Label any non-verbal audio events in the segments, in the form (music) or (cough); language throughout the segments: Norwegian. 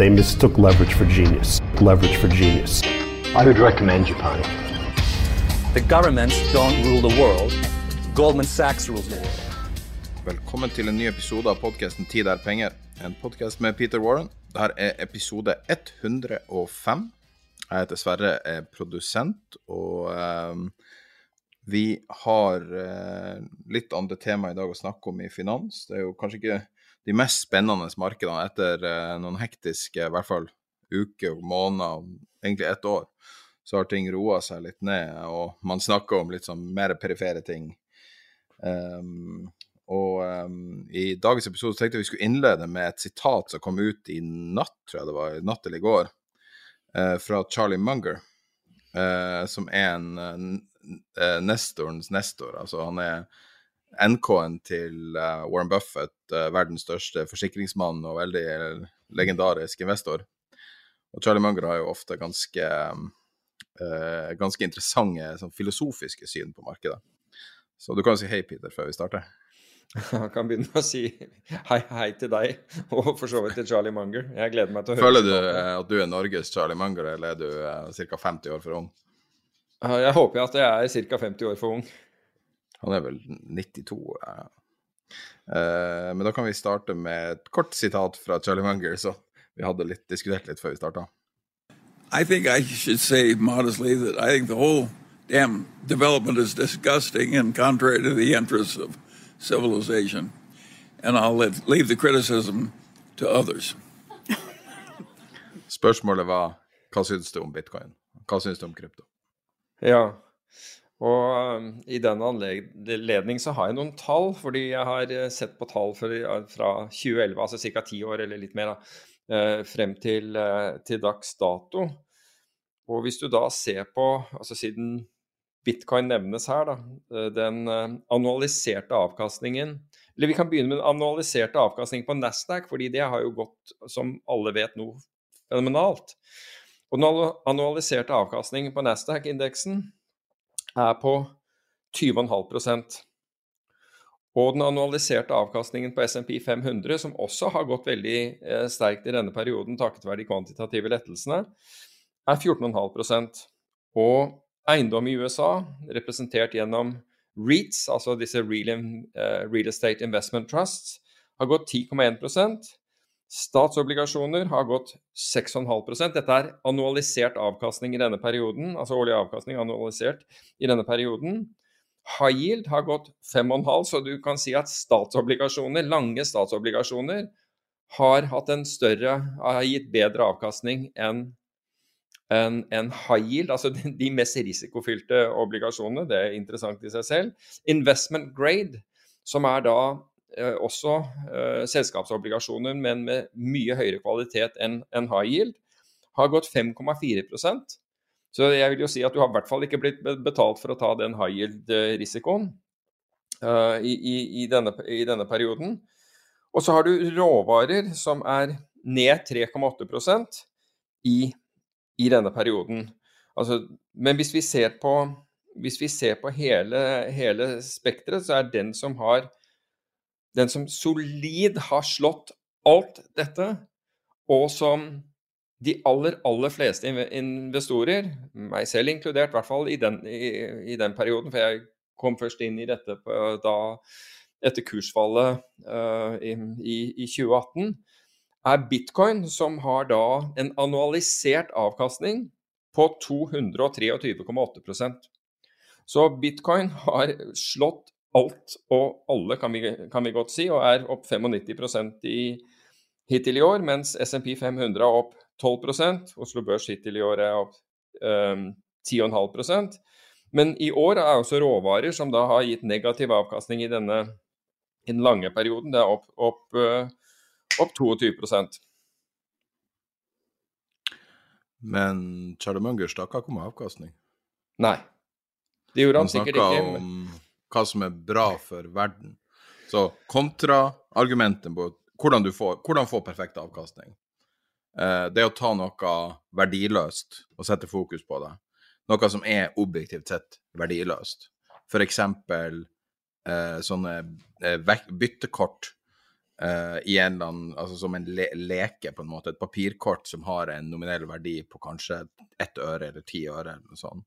They mistook leverage for genius. Leverage for genius. I would recommend Japan. The governments don't rule the world. Goldman Sachs rules the world. Velkommen til en ny episode av podkasten 'Tid er penger'. En podkast med Peter Warren. Dette er episode 105. Jeg heter Sverre, er produsent, og um, vi har uh, litt andre tema i dag å snakke om i finans. Det er jo kanskje ikke de mest spennende markedene etter eh, noen hektiske, i hvert fall uker og måneder, egentlig ett år. Så har ting roa seg litt ned, og man snakker om litt sånn mer perifere ting. Um, og um, i dagens episode tenkte jeg vi skulle innlede med et sitat som kom ut i natt, tror jeg det var, natt eller i går, uh, fra Charlie Munger, uh, som er en uh, nestorens nestor. Altså han er NK-en til Warren Buffett, verdens største forsikringsmann og veldig legendarisk investor. Og Charlie Munger har jo ofte ganske, ganske interessante sånn, filosofiske syn på markedet. Så du kan jo si hei, Peter, før vi starter. (laughs) Jeg kan begynne å si hei, hei til deg, og for så vidt til Charlie Munger. Jeg gleder meg til å høre Føler du at du er Norges Charlie Munger, eller er du ca. 50 år for ung? Jeg håper at jeg er ca. 50 år for ung. Han er vel 92. ja. Men da kan vi starte med et kort sitat fra Charlie Munger, så vi hadde litt, diskutert litt før vi starta. I think I should say modestly that I think the whole damn development is disgusting and contrary to the interests of civilization. And I'll let, leave the criticism to others. Spørsmålet var hva syns du om bitcoin? Hva syns du om krypto? Ja, og um, i den anledning så har jeg noen tall, fordi jeg har sett på tall fra 2011, altså ca. ti år eller litt mer, da, frem til, til dags dato. Og hvis du da ser på, altså siden bitcoin nevnes her, da, den annualiserte avkastningen Eller vi kan begynne med den annualiserte avkastningen på Nasdaq, fordi det har jo gått, som alle vet, nå, fenomenalt. Og den annualiserte avkastningen på Nasdaq-indeksen er på 20,5 Og den annualiserte avkastningen på SMP 500, som også har gått veldig eh, sterkt i denne perioden takket være de kvantitative lettelsene, er 14,5% Og eiendom i USA, representert gjennom REITs, altså disse Real, uh, real Estate Investment Trusts, har gått 10,1 Statsobligasjoner har gått 6,5% Dette er annualisert avkastning i denne perioden, altså årlig avkastning annualisert i denne perioden. High yield har gått 5,5, så du kan si at statsobligasjoner, lange statsobligasjoner, har hatt en større, har gitt bedre avkastning enn en, en, high yield, altså de, mest risikofylte obligasjonene. Det er interessant i seg selv. Investment grade, som er da også eh, selskapsobligasjoner, men med mye høyere kvalitet enn en high yield, har gått 5,4% Så jeg vil jo si at du har i hvert fall ikke blitt betalt for å ta den high yield-risikoen uh, i, i, i, i denne perioden. Og så har du råvarer som er ned 3,8% i i denne perioden. Altså, men hvis vi ser på, vi ser på hele, hele spekteret, så er den som har Den som solid har slått alt dette, og som de aller, aller fleste investorer, meg selv inkludert, i hvert fall i den, i, i den perioden, for jeg kom først inn i dette på, da etter kursfallet uh, i, i, 2018, er bitcoin, som har da en annualisert avkastning på 223,8% Så bitcoin har slått alt og alle, kan vi, kan vi godt si, og er opp 95% i, hittil i år, mens SMP 500 er opp 12 Oslo Børs hittil i år er opp um, 10,5% Men i år er også råvarer som da har gitt negativ avkastning i denne i den lange perioden, det er opp, opp, uh, opp 22 Men Charlie Munger snakka ikke om avkastning? Nei. Det gjorde han, han sikkert ikke. Om hva som er bra for verden. Så kontraargumentet på hvordan du får, hvordan får perfekt avkastning. Eh, det å ta noe verdiløst og sette fokus på det. Noe som er objektivt sett verdiløst. F.eks. Eh, sånne eh, byttekort i en eller annen, altså som en le leke, på en måte. Et papirkort som har en nominell verdi på kanskje ett øre eller ti øre, eller noe sånt.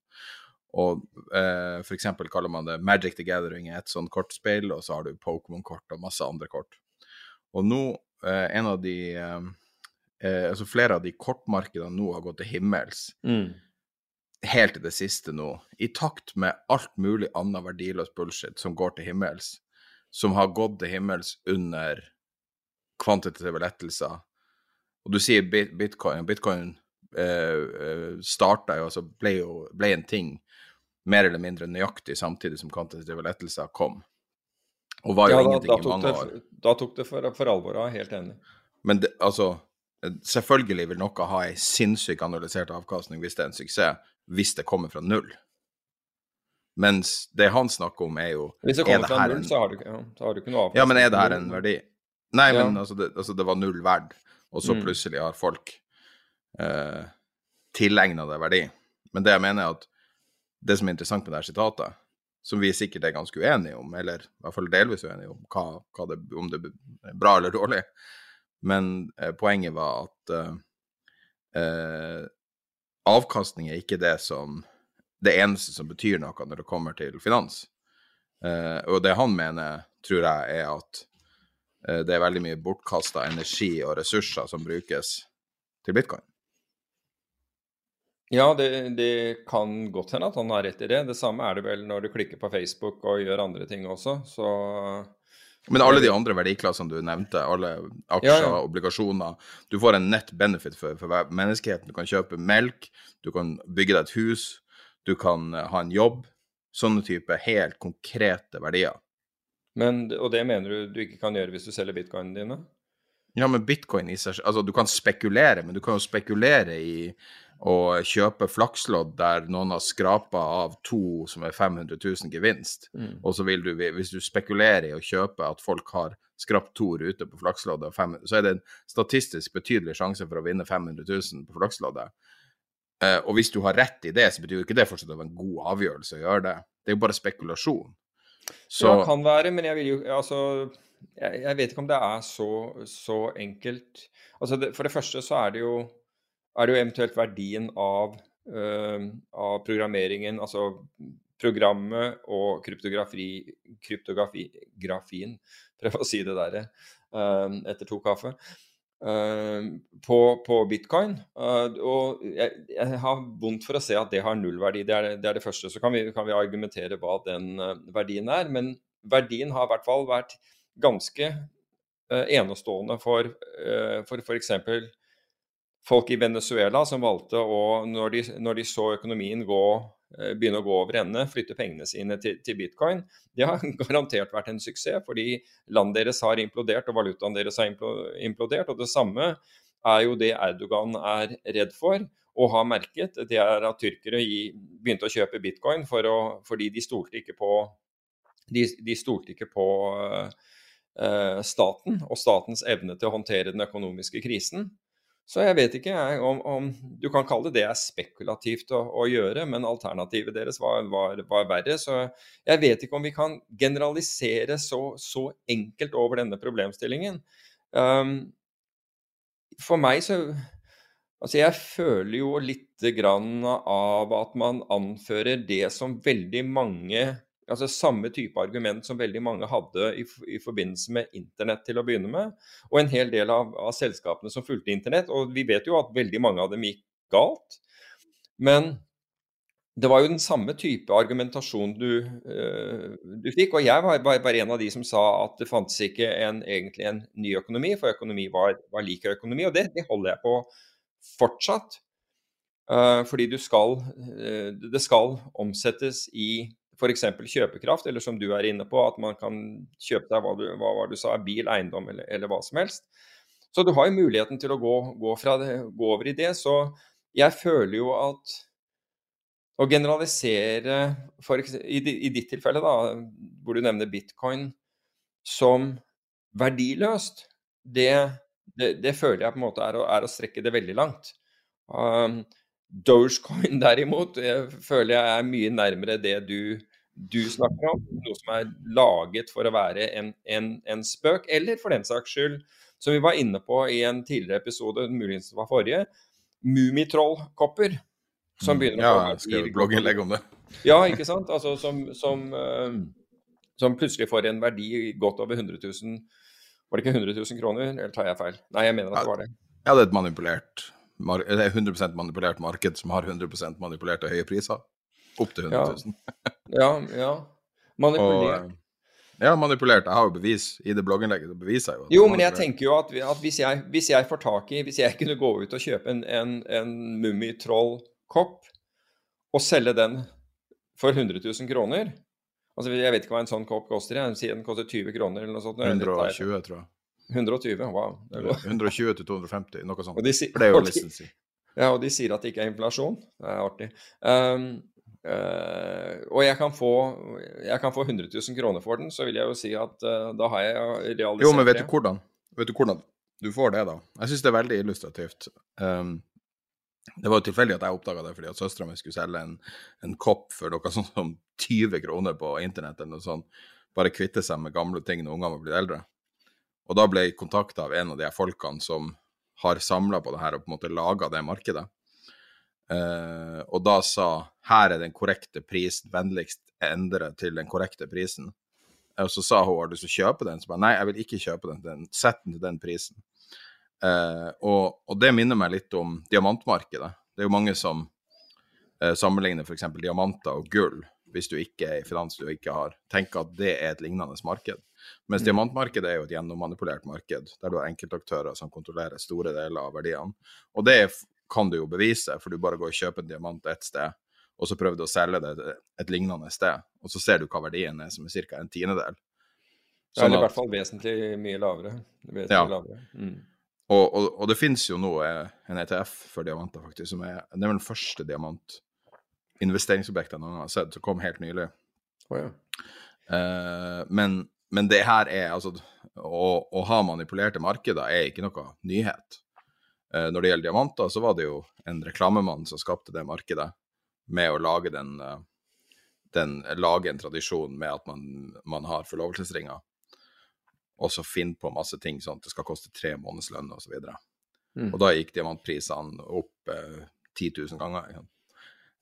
Og eh, eksempel kaller man det Magic the Gathering er et sånt kortspill, og så har du Pokémon-kort og masse andre kort. Og nå, eh, en av de eh, eh, Altså flere av de kortmarkedene nå har gått til himmels. Mm. Helt til det siste nå. I takt med alt mulig annet verdiløs bullshit som går til himmels. Som har gått til himmels under kvantitative lettelser. Og du sier bitcoin. Bitcoin eh, eh starta jo, altså ble jo ble en ting mer eller mindre nøyaktig samtidig som kvantitative lettelser kom. Og var jo ja, da, ingenting da i mange det, år. Da tok det for, for alvor, er helt enig. Men det, altså, selvfølgelig vil noe ha ei sinnssyk analysert avkastning hvis det er en suksess, hvis det kommer fra null. Mens det han snakker om, er jo Hvis det kommer det fra null, en, så, har du, ja, så har du ikke noe avkastning. Ja, men er det her en verdi? Nei, ja. men altså det, altså det, var null verd, og så mm. plutselig har folk eh, tilegna det verdi. Men det jeg mener, er at det som er interessant med det her sitatet, som vi sikkert er ganske uenige om, eller i hvert fall delvis uenige om, hva, hva det, om det er bra eller dårlig, men eh, poenget var at eh, eh, avkastning er ikke det som det eneste som betyr noe når det kommer til finans. Eh, og det han mener, tror jeg, er at eh, det er veldig mye bortkasta energi og ressurser som brukes til bitcoin. Ja, det, det, kan godt hende at han har rett i det. Det samme er det vel når du klikker på Facebook og gjør andre ting også, så Men alle de andre verdiklassene du nevnte, alle aksjer, ja, ja. obligasjoner Du får en net benefit for, for menneskeheten. Du kan kjøpe melk, du kan bygge deg et hus, du kan eh, ha en jobb. Sånne type helt konkrete verdier. Men, og det mener du du ikke kan gjøre hvis du selger bitcoinene dine? Ja, men bitcoin i seg Altså, du kan spekulere, men du kan jo spekulere i og kjøpe flakslodd der noen har skrapa av to som er 500 000 gevinst, mm. og så vil du, hvis du spekulerer i å kjøpe at folk har skrapt to ruter på flaksloddet, så er det en statistisk betydelig sjanse for å vinne 500 000 på flaksloddet. Eh, og hvis du har rett i det, så betyr jo ikke det fortsatt å være en god avgjørelse å gjøre det. Det er jo bare spekulasjon. Så... Ja, kan være, men jeg vil jo altså jeg, jeg vet ikke om det er så, så enkelt. Altså det, for det første så er det jo er det jo eventuelt verdien av, uh, av programmeringen, altså programmet og kryptografi, kryptografien, (laughs) prøv å si det der uh, etter to kaffe, uh, på, på, bitcoin. og jeg, jeg, har vondt for å se at det har nullverdi. Det er det, er det første. Så kan vi, kan vi, argumentere hva den verdien er. Men verdien har i hvert fall vært ganske enestående for f.eks. Folk i Venezuela som valgte å, når de, når de så økonomien gå, eh, begynne å gå over ende, flytte pengene sine til, til, bitcoin. Det har (laughs) garantert vært en suksess, fordi landet deres har implodert og valutaen deres har implodert. Og det samme er jo det Erdogan er redd for og har merket. Det er at tyrkere begynte å kjøpe bitcoin for å, fordi de stolte ikke på, de, de stolte ikke på uh, staten og statens evne til å håndtere den økonomiske krisen. Så jeg vet ikke jeg, om, om, Du kan kalle det det er spekulativt å, å gjøre, men alternativet deres var, var, var, verre. Så jeg vet ikke om vi kan generalisere så, så enkelt over denne problemstillingen. Um, for meg så Altså, jeg føler jo litt grann av at man anfører det som veldig mange Altså samme type argument som veldig mange hadde i, i forbindelse med internett til å begynne med. Og en hel del av, av, selskapene som fulgte internett. Og vi vet jo at veldig mange av dem gikk galt. Men det var jo den samme type argumentasjon du, uh, du fikk. Og jeg var bare en av de som sa at det fantes ikke en, egentlig en ny økonomi, for økonomi var, var lik økonomi. Og det, det holder jeg på fortsatt. Uh, fordi skal, uh, det skal omsettes i f.eks. kjøpekraft, eller som du er inne på, at man kan kjøpe deg hva, du, hva du sa, bil, eiendom eller, eller, hva som helst. Så du har jo muligheten til å gå, gå, det, gå, over i det. Så jeg føler jo at å generalisere for, i, i, ditt tilfelle, da, hvor du nevner bitcoin som verdiløst, det, det, det føler jeg på en måte er å, er å strekke det veldig langt. Um, Dogecoin derimot jeg føler jeg er mye nærmere det du, du, snakker om. Noe som er laget for å være en, en, en, spøk, eller for den saks skyld, som vi var inne på i en tidligere episode, muligens det var forrige, Mummitroll-kopper. Som begynner å Ja, jeg skrev blogginnlegg om det. Ja, ikke sant. Altså som, som, uh, som, plutselig får en verdi godt over 100 000 Var det ikke 100 000 kroner, eller tar jeg feil? Nei, jeg mener at det var det. Ja, det er et manipulert er 100% manipulert marked som har 100 manipulerte høye priser. Opp til 100 000. (laughs) ja, ja. Manipulert. Og, ja, manipulert. Jeg har jo bevis i det blogginnlegget. Det beviser jo. Jo, men jeg tenker jo at, at hvis, jeg, hvis, jeg, får tak i Hvis jeg kunne gå ut og kjøpe en, en, en Mummitroll-kopp og selge den for 100 000 kroner Altså, Jeg vet ikke hva en sånn kopp koster. Jeg sier den koster 20 kroner eller noe sånt. 120, tror jeg. 120, wow. 120 til 250, noe sånt. De, For det. Ja, og de sier at det ikke er inflasjon. Det er artig. Um, uh, og jeg kan, få, jeg kan, få, 100 000 kroner for den, så vil jeg jo si at uh, da har jeg realisert. Jo, men vet du hvordan? Vet du hvordan du får det, da? Jeg syns det er veldig illustrativt. Um, det var jo tilfeldig at jeg oppdaga det fordi at søstera mi skulle selge en, en, kopp for noe sånt som 20 kroner på internett eller noe sånt. Bare kvitte seg med gamle ting når ungene var blitt eldre. Og da ble jeg kontakta av en av de folkene som har samla på det her og på en måte laga det markedet. Uh, og da sa her er den korrekte prisen, vennligst endre til den korrekte prisen. Og så sa hun har du lyst til å kjøpe den? Så bare nei, jeg vil ikke kjøpe den, den sett den til den prisen. Uh, og, og, det minner meg litt om diamantmarkedet. Det er jo mange som uh, sammenligner f.eks. diamanter og gull, hvis du ikke er i finans du ikke har, tenker at det er et lignende marked. Mens mm. diamantmarkedet er jo et gjennommanipulert marked, der du har enkeltaktører som kontrollerer store deler av verdiene. Og det kan du jo bevise, for du bare går og kjøper en diamant ett sted, og så prøver du å selge det et lignende sted, og så ser du hva verdien er, som er ca. en tiendedel. Sånn ja, eller i hvert fall vesentlig mye lavere. Vesentlig ja. lavere. Mm. Og, og, og, det finnes jo nå eh, en ETF for diamanter, faktisk, som er, det er vel den første diamant investeringsobjektet jeg noen gang har sett, som kom helt nylig. Oh, ja. eh, men men det her er altså å, å, ha manipulerte markeder er ikke noe nyhet. Eh, når det gjelder diamanter, så var det jo en reklamemann som skapte det markedet med å lage den, eh, den lage en tradisjon med at man, man har forlovelsesringer, og så finne på masse ting sånn at det skal koste tre månedslønn osv. Og, mm. og da gikk diamantprisene opp eh, 10 000 ganger.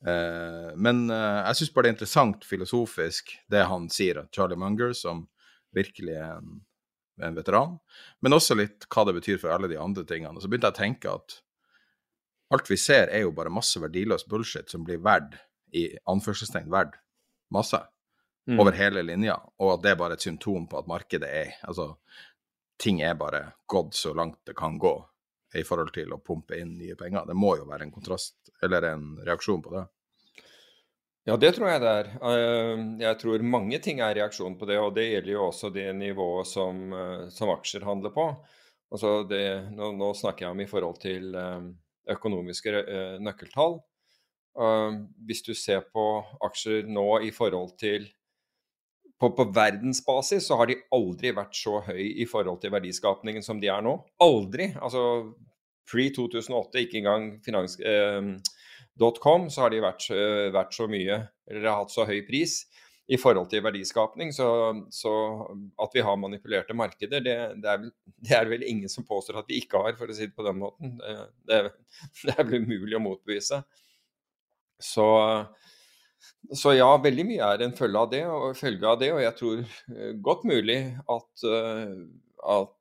Eh, men eh, jeg syns bare det er interessant filosofisk det han sier, at Charlie Munger, som virkelig en, en, veteran. Men også litt hva det betyr for alle de andre tingene. Og så begynte jeg å tenke at alt vi ser, er jo bare masse verdiløs bullshit som blir verdt, i anførselstegn verdt, masse. Mm. Over hele linja. Og at det er bare et symptom på at markedet er Altså, ting er bare gått så langt det kan gå i forhold til å pumpe inn nye penger. Det må jo være en kontrast, eller en reaksjon på det. Ja, det tror jeg det er. Eh, jeg tror mange ting er reaksjon på det, og det gjelder jo også det nivået som, eh, som aksjer handler på. Altså det, nå, nå, snakker jeg om i forhold til eh, økonomiske nøkkeltall. Hvis du ser på aksjer nå i forhold til på, på, verdensbasis så har de aldri vært så høy i forhold til verdiskapningen som de er nå. Aldri! Altså pre 2008, ikke engang finans... Eh, .com, så har de vært, vært, så mye, eller har hatt så høy pris i forhold til verdiskapning. Så, så at vi har manipulerte markeder, det, det, er (laughs) det, er vel, ingen som påstår at vi ikke har, for å si det på den måten. Det, det er (laughs) vel umulig å motbevise. Så, så ja, veldig mye er en følge av det, og, følge av det, og jeg tror uh, godt mulig at, uh, at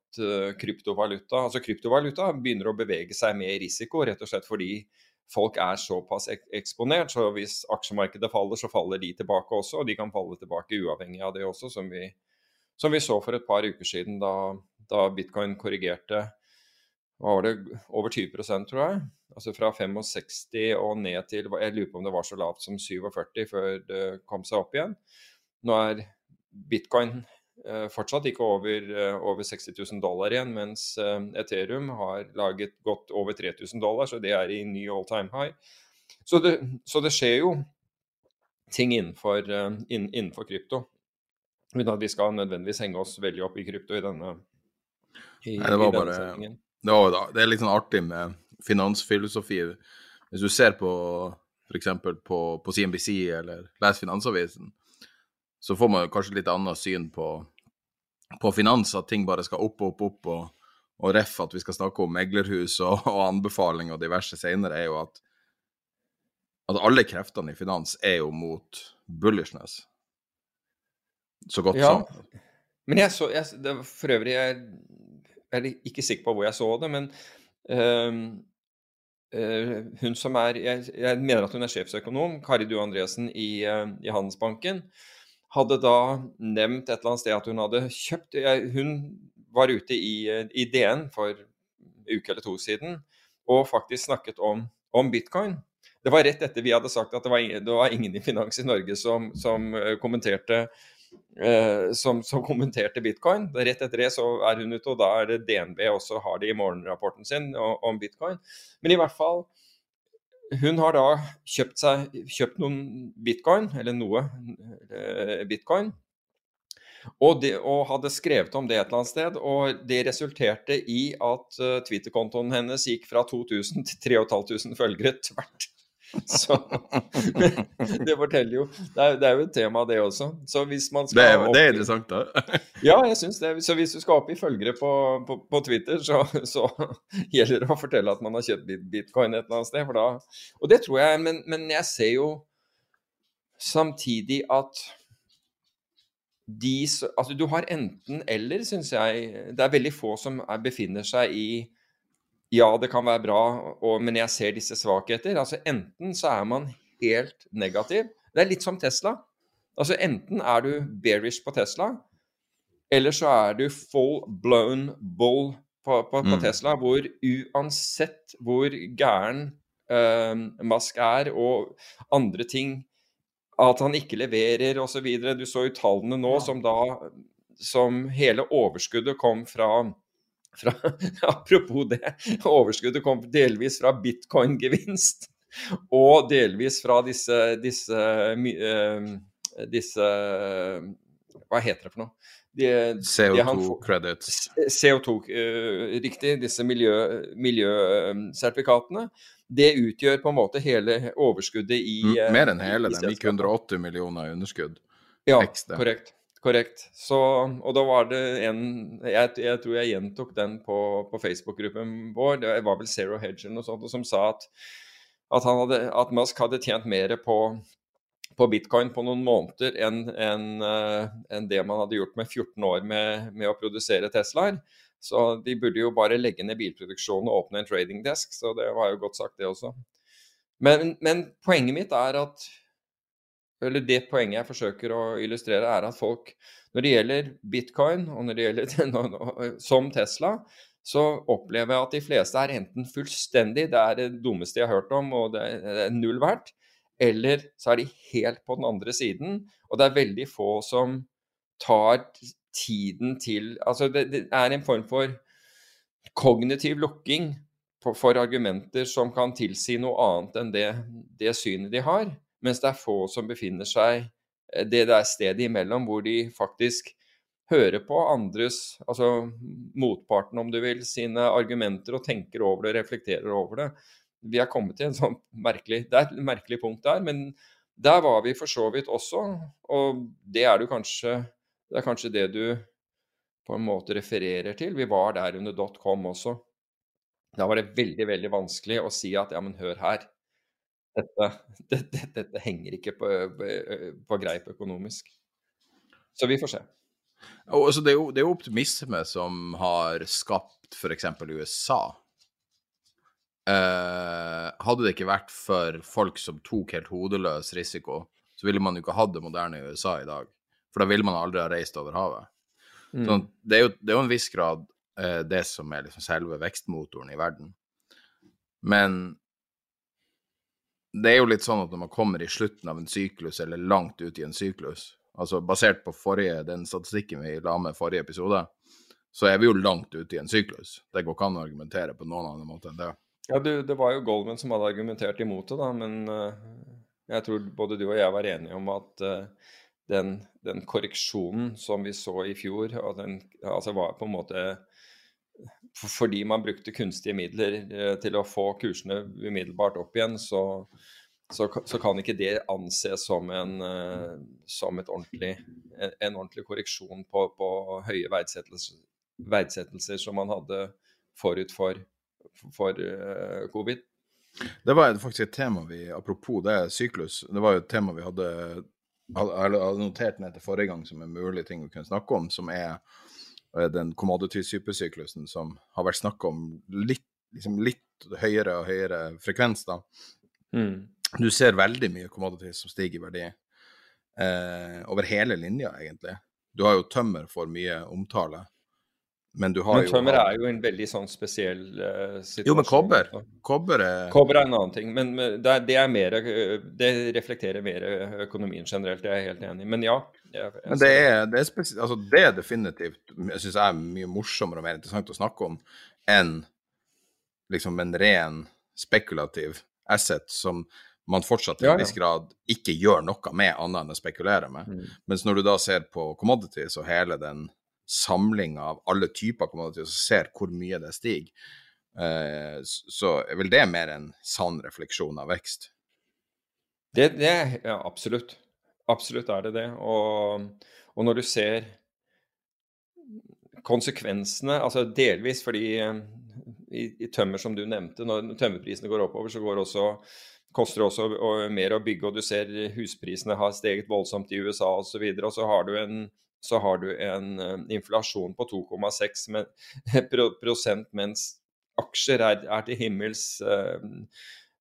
kryptovaluta altså kryptovaluta begynner å bevege seg med risiko, rett og slett fordi folk er såpass ek eksponert. Så hvis aksjemarkedet faller, så faller de tilbake også, og de kan falle tilbake uavhengig av det også, som vi, som vi så for et par uker siden da, da bitcoin korrigerte hva var det, over 20% tror jeg. Altså fra 65 og ned til Jeg lurer på om det var så lavt som 47 før det kom seg opp igjen. Nå er bitcoin fortsatt ikke over, eh, over 60 000 dollar igjen, mens eh, Ethereum har laget godt over 3000 dollar, så det er i ny all time high. Så det, så det skjer jo ting innenfor, innenfor krypto. Uten at vi skal nødvendigvis henge oss veldig opp i krypto i denne, i, Nei, det var bare, det, var, det, er litt sånn artig med finansfilosofi. Hvis du ser på f.eks. På, på CNBC eller leser Finansavisen, så får man kanskje litt annet syn på, på finans, at ting bare skal opp, opp, opp. og og ref at vi skal snakke om meglerhus og, (laughs) og anbefaling og diverse senere, er jo at, at alle kreftene i finans er jo mot bullishness. Så godt ja. som. Men jeg så jeg, det, For øvrig, jeg, jeg er ikke sikker på hvor jeg så det, men eh, hun som er jeg, jeg, mener at hun er sjefsøkonom, Kari Due Andresen i, eh, i, Handelsbanken, hadde da nevnt et eller annet sted at hun hadde kjøpt Hun var ute i, eh, i DN for en uke eller to siden og faktisk snakket om, om bitcoin. Det var rett etter vi hadde sagt at det var, det var ingen i Finans i Norge som, som kommenterte eh, som, som, kommenterte bitcoin. Rett etter det så er hun ute, og da er det DNB også har det i morgenrapporten sin om bitcoin. Men i hvert fall hun har da kjøpt, seg, kjøpt noen bitcoin, eller noe eh, bitcoin, og, de, og, hadde skrevet om det et eller annet sted. Og det resulterte i at uh, Twitter-kontoen hennes gikk fra 2000 til 3500 følgere (laughs) tvert (laughs) Så det forteller jo det er, det er, jo et tema, det også. Så hvis man skal det, er, det er interessant, da. (laughs) ja, jeg syns det. Så hvis du skal opp i følgere på, på, på Twitter, så, så, (laughs) gjelder det å fortelle at man har kjøpt bitcoin et eller annet sted. Da, og det tror jeg, men, men jeg ser jo samtidig at de, altså du har enten eller, syns jeg. Det er veldig få som er, befinner seg i ja, det kan være bra, og, men jeg ser disse svakheter. Altså Enten så er man helt negativ. Det er litt som Tesla. Altså Enten er du bearish på Tesla, eller så er du full blown bull på, på, på mm. Tesla, hvor uansett hvor gæren uh, Musk er, og andre ting At han ikke leverer osv. Du så jo tallene nå ja. som da Som hele overskuddet kom fra fra, (laughs) apropos det, overskuddet kom delvis fra bitcoin-gevinst. Og delvis fra disse, disse, uh, disse Hva heter det for noe? CO2-credits. CO2, uh, riktig. Disse miljøsertifikatene. Miljø, det utgjør på en måte hele overskuddet i uh, Mer enn hele. Den gikk 180 millioner i underskudd. Ja, Ekstra. korrekt. Korrekt. Så, og da var det en Jeg, jeg tror jeg gjentok den på, på Facebook-gruppen vår. Det var vel Zero Hedge eller noe sånt, som sa at, at, hadde, at Musk hadde tjent mer på, på, bitcoin på noen måneder enn en, en det man hadde gjort med 14 år med, med å produsere Teslaer. Så de burde jo bare legge ned bilproduksjonen og åpne en trading desk. Så det var jo godt sagt, det også. Men, men poenget mitt er at eller det poenget jeg forsøker å illustrere, er at folk, når det gjelder bitcoin, og når det gjelder (laughs) som Tesla, så opplever jeg at de fleste er enten fullstendig Det er det dummeste jeg har hørt om, og det er null verdt. Eller så er de helt på den andre siden, og det er veldig få som tar tiden til Altså det, det er en form for kognitiv lukking for argumenter som kan tilsi noe annet enn det, det synet de har. Mens det er få som befinner seg eh, det der stedet imellom, hvor de faktisk hører på andres, altså motparten om du vil, sine argumenter og tenker over det, og reflekterer over det. Vi er kommet til en sånn merkelig Det er et merkelig punkt der, men der var vi for så vidt også. Og det er kanskje Det er kanskje det du på en måte refererer til. Vi var der under .com også. Da var det veldig, veldig vanskelig å si at ja, men hør her (laughs) dette, dette, dette henger ikke på, på, greip økonomisk. Så vi får se. Og, altså, det, er jo, det er jo optimisme som har skapt f.eks. USA. Eh, hadde det ikke vært for folk som tok helt hodeløs risiko, så ville man jo ikke hatt det moderne USA i dag. For da ville man aldri ha reist over havet. Mm. Sånn, det er, jo, det er jo en viss grad eh, det som er liksom selve vekstmotoren i verden. Men det er jo litt sånn at når man kommer i slutten av en syklus, eller langt ut i en syklus, altså basert på forrige, den statistikken vi la med forrige episode, så er vi jo langt ute i en syklus. Det går ikke an å argumentere på noen annen måte enn det. Ja, du, det var jo Goldman som hadde argumentert imot det, da, men uh, jeg tror både du og jeg var enige om at uh, den, den, korreksjonen som vi så i fjor, den, altså var på en måte fordi man brukte kunstige midler eh, til å få kursene umiddelbart opp igjen, så, så, så kan ikke det anses som en, eh, som ordentlig, en, en, ordentlig korreksjon på, på høye verdsettelser, verdsettelser, som man hadde forut for, for uh, covid. Det var faktisk et tema vi, apropos det, syklus, det var jo et tema vi hadde, hadde notert ned til forrige gang som en mulig ting vi kunne snakke om, som er den commodity-supersyklusen som har vært snakk om litt, liksom litt høyere og høyere frekvens. da. Mm. Du ser veldig mye commodities som stiger i verdi eh, over hele linja, egentlig. Du har jo tømmer for mye omtale. Men du har men tømmer jo, er jo en veldig sånn spesiell uh, situasjon. Jo, men kobber Kobber er Kobber er en annen ting. Men, det, er, det, er mer, det reflekterer mer økonomien generelt, det er jeg helt enig i. Men ja. Men det er, det, er altså, det er definitivt jeg synes jeg er mye morsommere og mer interessant å snakke om enn liksom en ren spekulativ asset som man fortsatt til en viss grad ikke gjør noe med annet enn å spekulere med. Mm. Mens når du da ser på commodities og hele den samlinga av alle typer commodities og ser hvor mye det stiger, eh, så er vel det mer en sann refleksjon av vekst? Det, det ja, absolutt. Absolutt er det det. Og, og, når du ser konsekvensene, altså delvis fordi eh, i, i, tømmer, som du nevnte, når tømmerprisene går oppover, så går også koster også mer å bygge, og du ser husprisene har steget voldsomt i USA osv. Og, så videre, og så har du en har du en uh, inflasjon på 2,6 (laughs) prosent, mens aksjer er, er til himmels. Uh,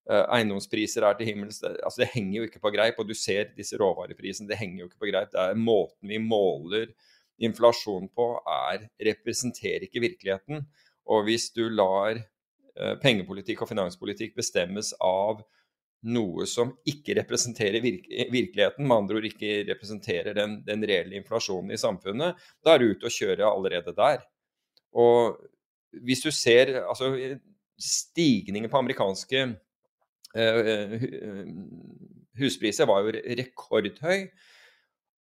eiendomspriser er til himmels. Altså det henger jo ikke på greip. Og du ser disse råvareprisene, det henger jo ikke på greip. Det er Måten vi måler inflasjon på, er, representerer ikke virkeligheten. Og hvis du lar pengepolitikk og finanspolitikk bestemmes av noe som ikke representerer virke, virkeligheten, med andre ord ikke representerer den, den, reelle inflasjonen i samfunnet, da er du ute å kjøre allerede der. Og hvis du ser altså, Stigningen på amerikanske huspriser var jo rekordhøy.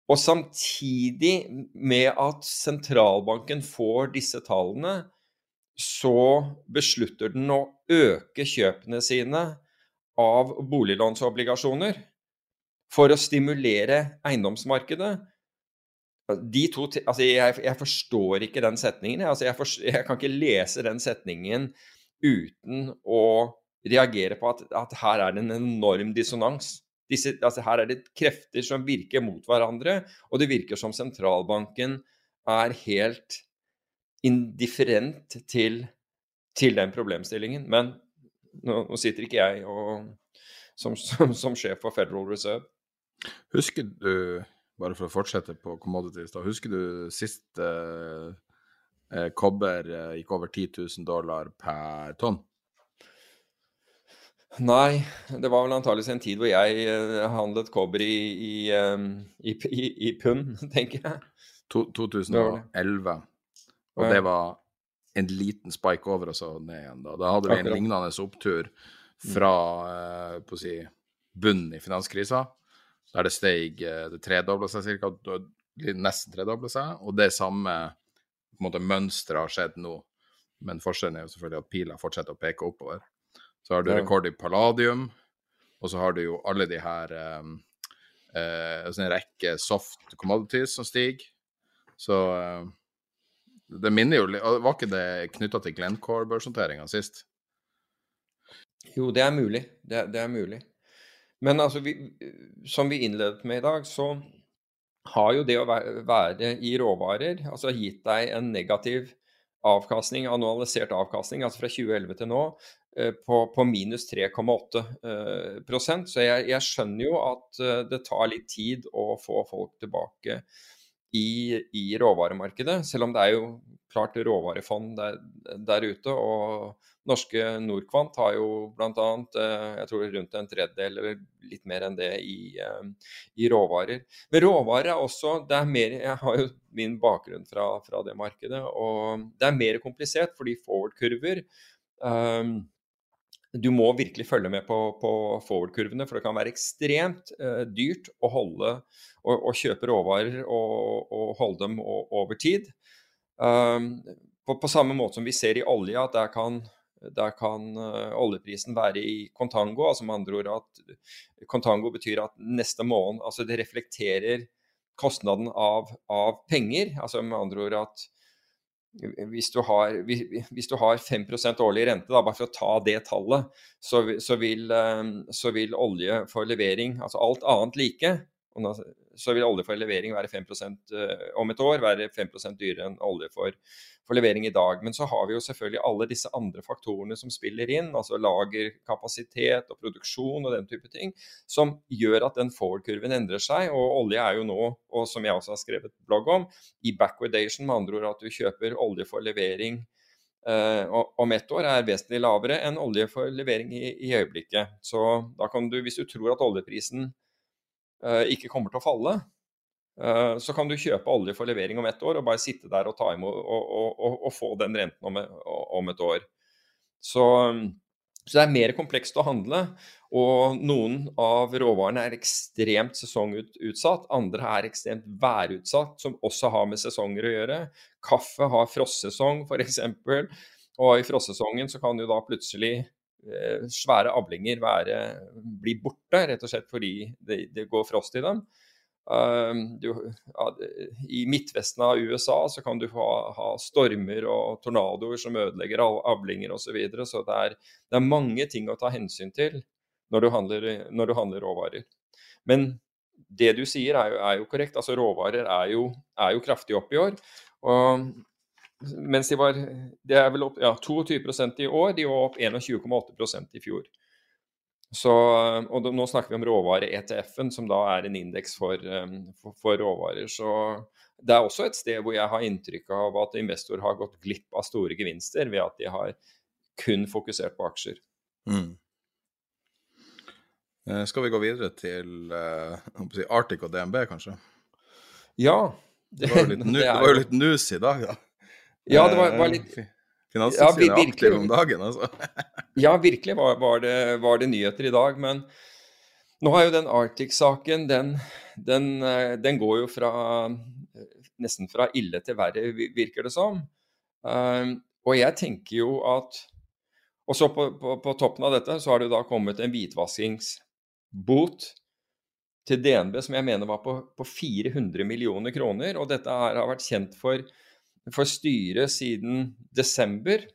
Og samtidig med at sentralbanken får disse tallene, så beslutter den å øke kjøpene sine av boliglånsobligasjoner for å stimulere eiendomsmarkedet. De to, altså jeg, jeg forstår ikke den setningen. Altså jeg, for, jeg, kan ikke lese den setningen uten å reagere på at, at her er det en enorm dissonans. Disse, altså her er det krefter som virker mot hverandre, og det virker som sentralbanken er helt indifferent til, til den problemstillingen. Men nå, nå sitter ikke jeg og, som, som, som, sjef for Federal Reserve. Husker du, bare for å fortsette på commodities, da, husker du sist eh, eh, kobber eh, gikk over 10 000 dollar per tonn? Nei, det var vel antakeligvis en tid hvor jeg eh, handlet kobber i, i, i, i pund, (laughs) tenker jeg. To, 2011. Og det var en liten spike over og så ned igjen. Da, da hadde vi en lignende opptur fra eh, på å si, bunnen i finanskrisa, der det steg eh, Det tredobla seg ca. Nesten tredobla seg. Og det samme på en måte mønsteret har skjedd nå. Men forskjellen er jo selvfølgelig at pila fortsetter å peke oppover. Så har du rekord i palladium, og så har du jo alle de her um, uh, En rekke soft commodities som stiger. Så uh, det minner jo Var ikke det knytta til Glencore-børshåndteringa sist? Jo, det er mulig. Det, det, er mulig. Men altså, vi, som vi innledet med i dag, så har jo det å være i råvarer altså gitt deg en negativ avkastning, annualisert avkastning, altså fra 2011 til nå, på, på minus 3,8 eh, Så jeg, jeg, skjønner jo at eh, det tar litt tid å få folk tilbake i, i råvaremarkedet, selv om det er jo klart råvarefond der, der ute. og Norske Norquant har jo bl.a. jeg tror rundt en tredjedel eller litt mer enn det i, i, råvarer. Men råvarer er også det er mer, Jeg har jo min bakgrunn fra, fra det markedet, og det er mer komplisert fordi forward-kurver um, du må virkelig følge med på, på forward-kurvene, for det kan være ekstremt uh, dyrt å holde og, kjøpe råvarer og, og holde dem over tid. Um, på, på, samme måte som vi ser i olje, at der kan, der kan uh, oljeprisen være i contango. altså med andre ord at Contango betyr at neste måned altså det reflekterer kostnaden av, av penger. altså med andre ord at hvis du har, hvis du har 5 årlig rente, da, bare for å ta det tallet, så, så, vil, eh, så vil olje for levering, altså alt annet like, så vil olje for levering være 5 eh, om et år, være 5% dyrere enn olje for, for, levering i dag. Men så har vi jo selvfølgelig alle disse andre faktorene som spiller inn, altså lagerkapasitet og produksjon og den type ting, som gjør at den forward-kurven endrer seg. Og olje er jo nå, og som jeg også har skrevet blogg om, i backwardation, med andre ord at du kjøper olje for levering Uh, om ett år er vesentlig lavere enn olje for levering i, i, øyeblikket. Så da kan du, hvis du tror at oljeprisen ikke kommer til å falle, eh, så kan du kjøpe olje for levering om ett år og bare sitte der og ta imot og, og, og, få den renten om, om et år. Så, så, det er mer komplekst å handle. Og noen av råvarene er ekstremt sesongutsatt, andre er ekstremt værutsatt, som også har med sesonger å gjøre. Kaffe har frossesong, f.eks. Og i frossesongen så kan du da plutselig Eh, svære avlinger være, bli borte, rett og slett fordi det, det går frost i dem. Uh, du, ja, I midtvesten av USA så kan du ha, ha stormer og tornadoer som ødelegger avlinger osv. Så, videre. så det er, det er, mange ting å ta hensyn til når du handler, når du handler råvarer. Men det du sier er jo, er jo korrekt. altså Råvarer er jo, er jo kraftig opp i år. Og mens de var Det er vel opp ja, 22% i år, de var opp 21,8% i fjor. Så, og nå snakker vi om råvare-ETF-en, som da er en indeks for, um, for, for, råvarer. Så det er også et sted hvor jeg har inntrykk av at investor har gått glipp av store gevinster ved at de har kun fokusert på aksjer. Mm. Eh, skal vi gå videre til uh, Arctic og DNB, kanskje? Ja. Det, det, var, jo litt, (laughs) nu, var jo litt nus i dag, da. Ja, det var, var eh, litt Finanstilsynet ja, er aktiv om dagen, altså. (laughs) ja, virkelig var, var, det, var, det, nyheter i dag. Men nå har jo den Arctic-saken, den, den, eh, den, går jo fra nesten fra ille til verre, virker det som. Um, og jeg tenker jo at Og så på, på, på, toppen av dette så har det jo da kommet en hvitvaskingsbot til DNB som jeg mener var på, på 400 millioner kroner. Og dette her har vært kjent for for styret siden desember.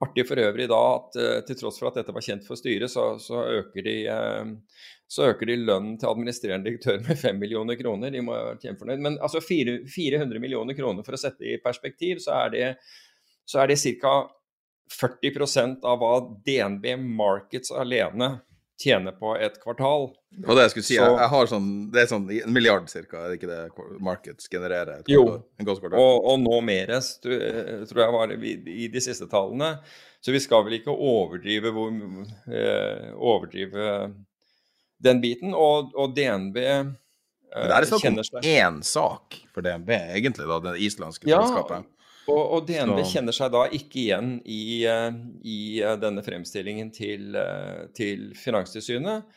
Artig for øvrig da at uh, til tross for at dette var kjent for styret, så, så, øker, de, uh, så øker de lønnen til administrerende direktør med 5 millioner kroner. De må være kjempefornøyd. Men altså 400 millioner kroner, for å sette i perspektiv, så er det, så er det ca. 40% av hva DNB Markets alene tjener på et kvartal. Det det jeg skulle si. Så, jeg, har sånn, det er sånn en milliard cirka, er det ikke det Markets genererer? jo, og, og, nå mer, tror jeg var i, i de siste tallene. Så vi skal vel ikke overdrive, hvor, eh, overdrive den biten. Og, og DNB eh, Men Det er snakk om én sak for DNB, egentlig, da, det islandske ja, selskapet. Og, og DNB så. kjenner seg da ikke igjen i, eh, i eh, denne fremstillingen til, eh, til, Finanstilsynet.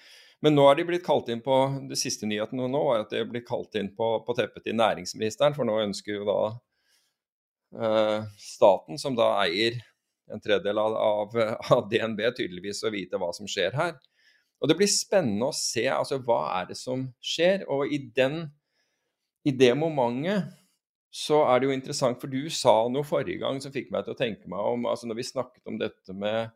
Men nå er de blitt kalt inn på Det siste nyheten nå er at de blir kalt inn på, på teppet til næringsministeren, for nå ønsker jo da eh, staten, som da eier en tredjedel av, av, av, DNB, tydeligvis å vite hva som skjer her. Og Det blir spennende å se altså, hva er det som skjer. Og i, den, i det momentet så er det jo interessant, for du sa noe forrige gang som fikk meg til å tenke meg om altså Når vi snakket om dette med,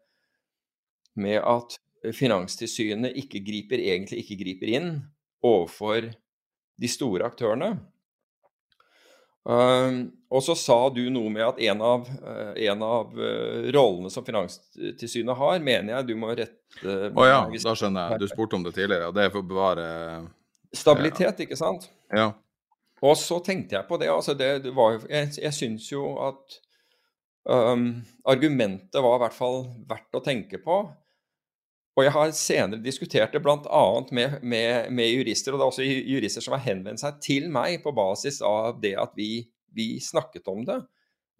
med at Finanstilsynet ikke griper, egentlig ikke griper inn overfor de store aktørene. Uh, og så sa du noe med at en av, uh, en av uh, rollene som Finanstilsynet har, mener jeg du må rette Å oh, ja, da skjønner jeg. Du spurte om det tidligere. og Det er for å bevare Stabilitet, ikke sant? Ja. Og så tenkte jeg på det. altså det, det var, Jeg, jeg syns jo at um, argumentet var i hvert fall verdt å tenke på. Og jeg har senere diskutert det bl.a. Med, med, med jurister, og det er også jurister som har henvendt seg til meg på basis av det at vi, vi snakket om det.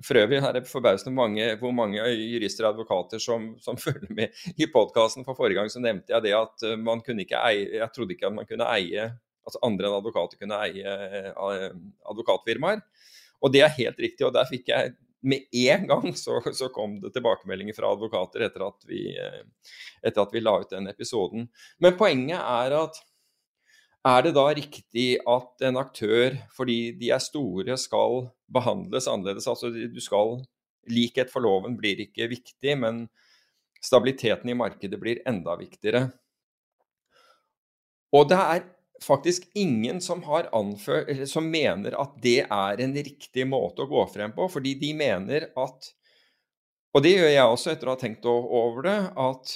For øvrig er det forbausende mange, hvor mange jurister og advokater som, som (laughs) følger med i podkasten. For forrige gang så nevnte jeg det at uh, man kunne ikke eie Jeg trodde ikke at man kunne eie altså andre enn advokater kunne eie uh, advokatfirmaer. Og det er helt riktig, og der fikk jeg med en gang så, så, kom det tilbakemeldinger fra advokater etter at, vi, eh, etter at vi la ut den episoden. Men poenget er at er det da riktig at en aktør, fordi de er store, skal behandles annerledes? Altså du skal Likhet for loven blir ikke viktig, men stabiliteten i markedet blir enda viktigere. Og det er faktisk ingen som, anført, som mener at det er en riktig måte å gå frem på, fordi de mener at Og det gjør jeg også etter å ha tenkt over det, at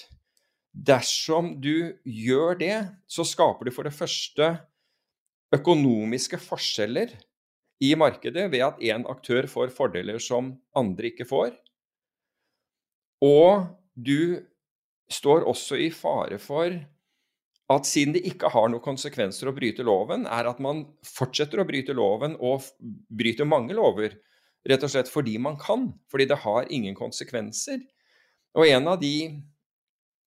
dersom du gjør det, så skaper du for det første økonomiske forskjeller i markedet ved at én aktør får fordeler som andre ikke får. Og du står også i fare for at siden det ikke har noen konsekvenser å bryte loven, er at man fortsetter å bryte loven og bryter mange lover. Rett og slett fordi man kan, fordi det har ingen konsekvenser. Og en av de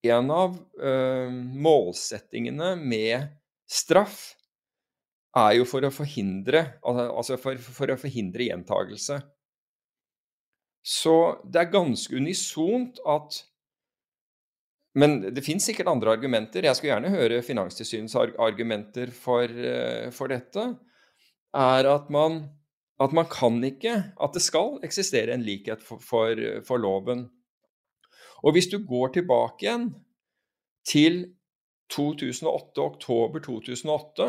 en av øh, målsettingene med straff er jo for å forhindre altså for, for å forhindre gjentagelse. Så det er ganske unisont at men det finnes sikkert andre argumenter. Jeg skulle gjerne høre Finanstilsynets argumenter for, eh, for dette. Er at man, at man, kan ikke At det skal eksistere en likhet for, for, for loven. Og hvis du går tilbake igjen til 2008, oktober 2008,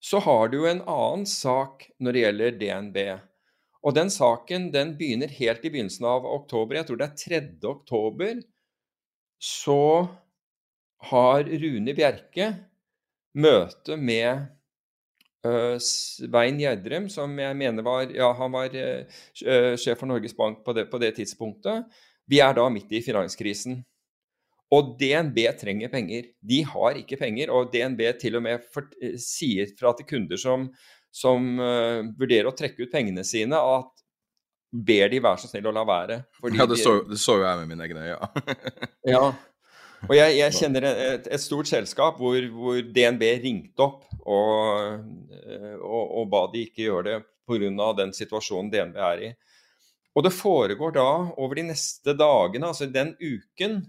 så har du en annen sak når det gjelder DNB. Og den saken den begynner helt i begynnelsen av oktober. Jeg tror det er 3. oktober så har Rune Bjerke møte med Svein Gjerdrem, som jeg mener var Ja, han var sjef for Norges Bank på det, på det tidspunktet. Vi er da midt i finanskrisen. Og DNB trenger penger. De har ikke penger. Og DNB til og med for, sier fra til kunder som, som uh, vurderer å trekke ut pengene sine, at ber de være så snill å la være. ja, det så, det så, jo jeg med mine egne øyne. (laughs) ja. Og jeg, jeg kjenner et, et, stort selskap hvor, hvor DNB ringte opp og, og, og, ba de ikke gjøre det pga. den situasjonen DNB er i. Og det foregår da over de neste dagene, altså den uken,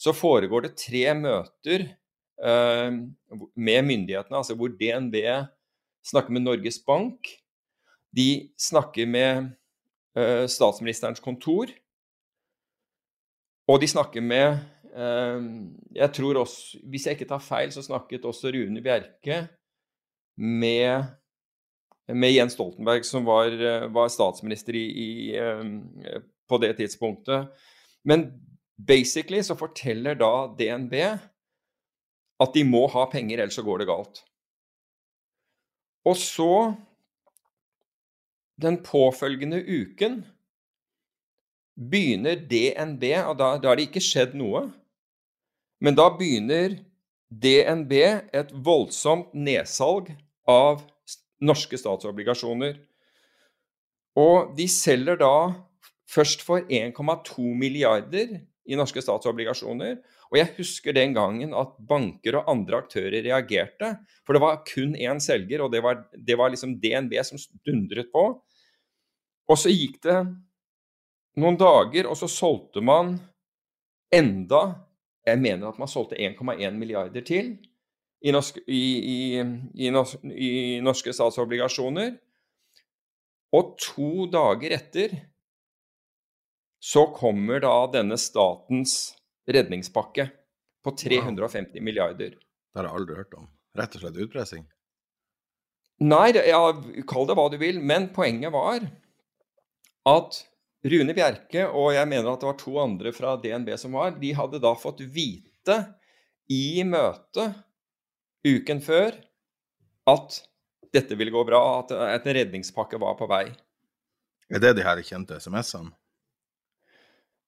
så foregår det tre møter eh, med myndighetene, altså hvor DNB snakker med Norges Bank. De snakker med Eh, statsministerens kontor. Og de snakker med eh, Jeg tror også, hvis jeg ikke tar feil, så snakket også Rune Bjerke med, med Jens Stoltenberg, som var, eh, var statsminister i, i, på det tidspunktet. Men basically så forteller da DNB at de må ha penger, ellers så går det galt. Og så den påfølgende uken begynner DNB, og da, da har det ikke skjedd noe, men da begynner DNB et voldsomt nedsalg av norske statsobligasjoner. Og de selger da først for 1,2 milliarder i norske statsobligasjoner. Og jeg husker den gangen at banker og andre aktører reagerte. For det var kun én selger, og det var, det var liksom DNB som dundret på. Og så gikk det noen dager, og så solgte man enda Jeg mener at man solgte 1,1 milliarder til i norske, i, i, i, norske statsobligasjoner. Og to dager etter så kommer da denne statens redningspakke på 350 milliarder. Det har jeg aldri hørt om. Rett og slett utpressing? Nei, ja, kall det hva du vil, men poenget var at Rune Bjerke og jeg mener at det var to andre fra DNB som var, de hadde da fått vite i møtet uken før at dette ville gå bra, at en redningspakke var på vei. Er det de her kjente SMS-ene?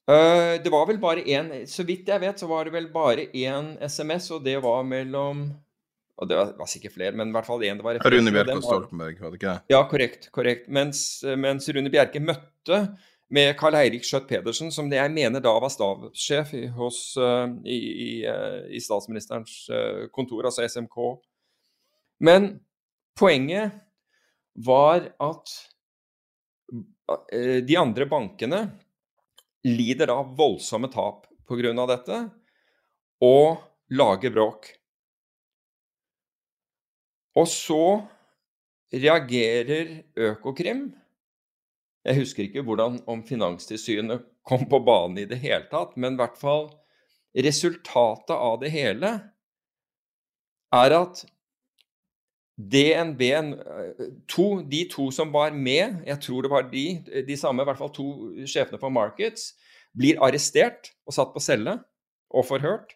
Uh, det var vel bare én Så vidt jeg vet, så var det vel bare én SMS, og det var mellom og Det var, sikkert flere, men i hvert fall én det var Rune Bjerke og Stoltenberg, var det ikke det? Ja, korrekt. korrekt. Mens, mens Rune Bjerke møtte med Karl Eirik Skjøtt Pedersen, som det jeg mener da var stabssjef i, hos, uh, i, i, uh, i, statsministerens kontor, altså SMK. Men poenget var at de andre bankene lider da voldsomme tap pga. dette, og lager bråk. Og så reagerer Økokrim Jeg husker ikke hvordan om Finanstilsynet kom på banen i det hele tatt, men i hvert fall resultatet av det hele er at DNB to, De to som var med, jeg tror det var de, de samme, i hvert fall to sjefene for Markets, blir arrestert og satt på celle og forhørt.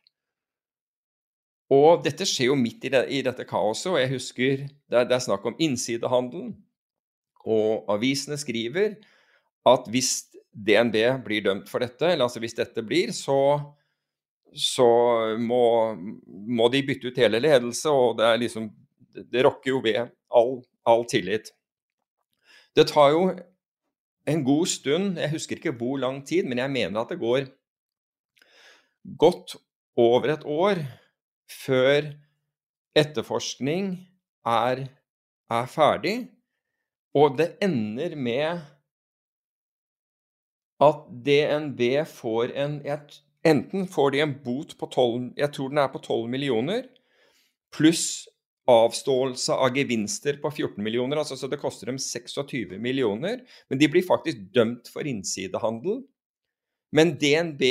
Og dette skjer jo midt i, det, i dette kaoset, og jeg husker det er, det er snakk om innsidehandelen. Og avisene skriver at hvis DNB blir dømt for dette, eller altså hvis dette blir, så, så må, må, de bytte ut hele ledelse, og det er liksom Det rokker jo ved all, all tillit. Det tar jo en god stund, jeg husker ikke hvor lang tid, men jeg mener at det går godt over et år før etterforskning er, er ferdig, og det ender med at DNB får en Enten får de en bot på 12 Jeg tror den er på 12 millioner, pluss avståelse av gevinster på 14 millioner. Altså, så det koster dem 26 millioner. Men de blir faktisk dømt for innsidehandel. Men DNB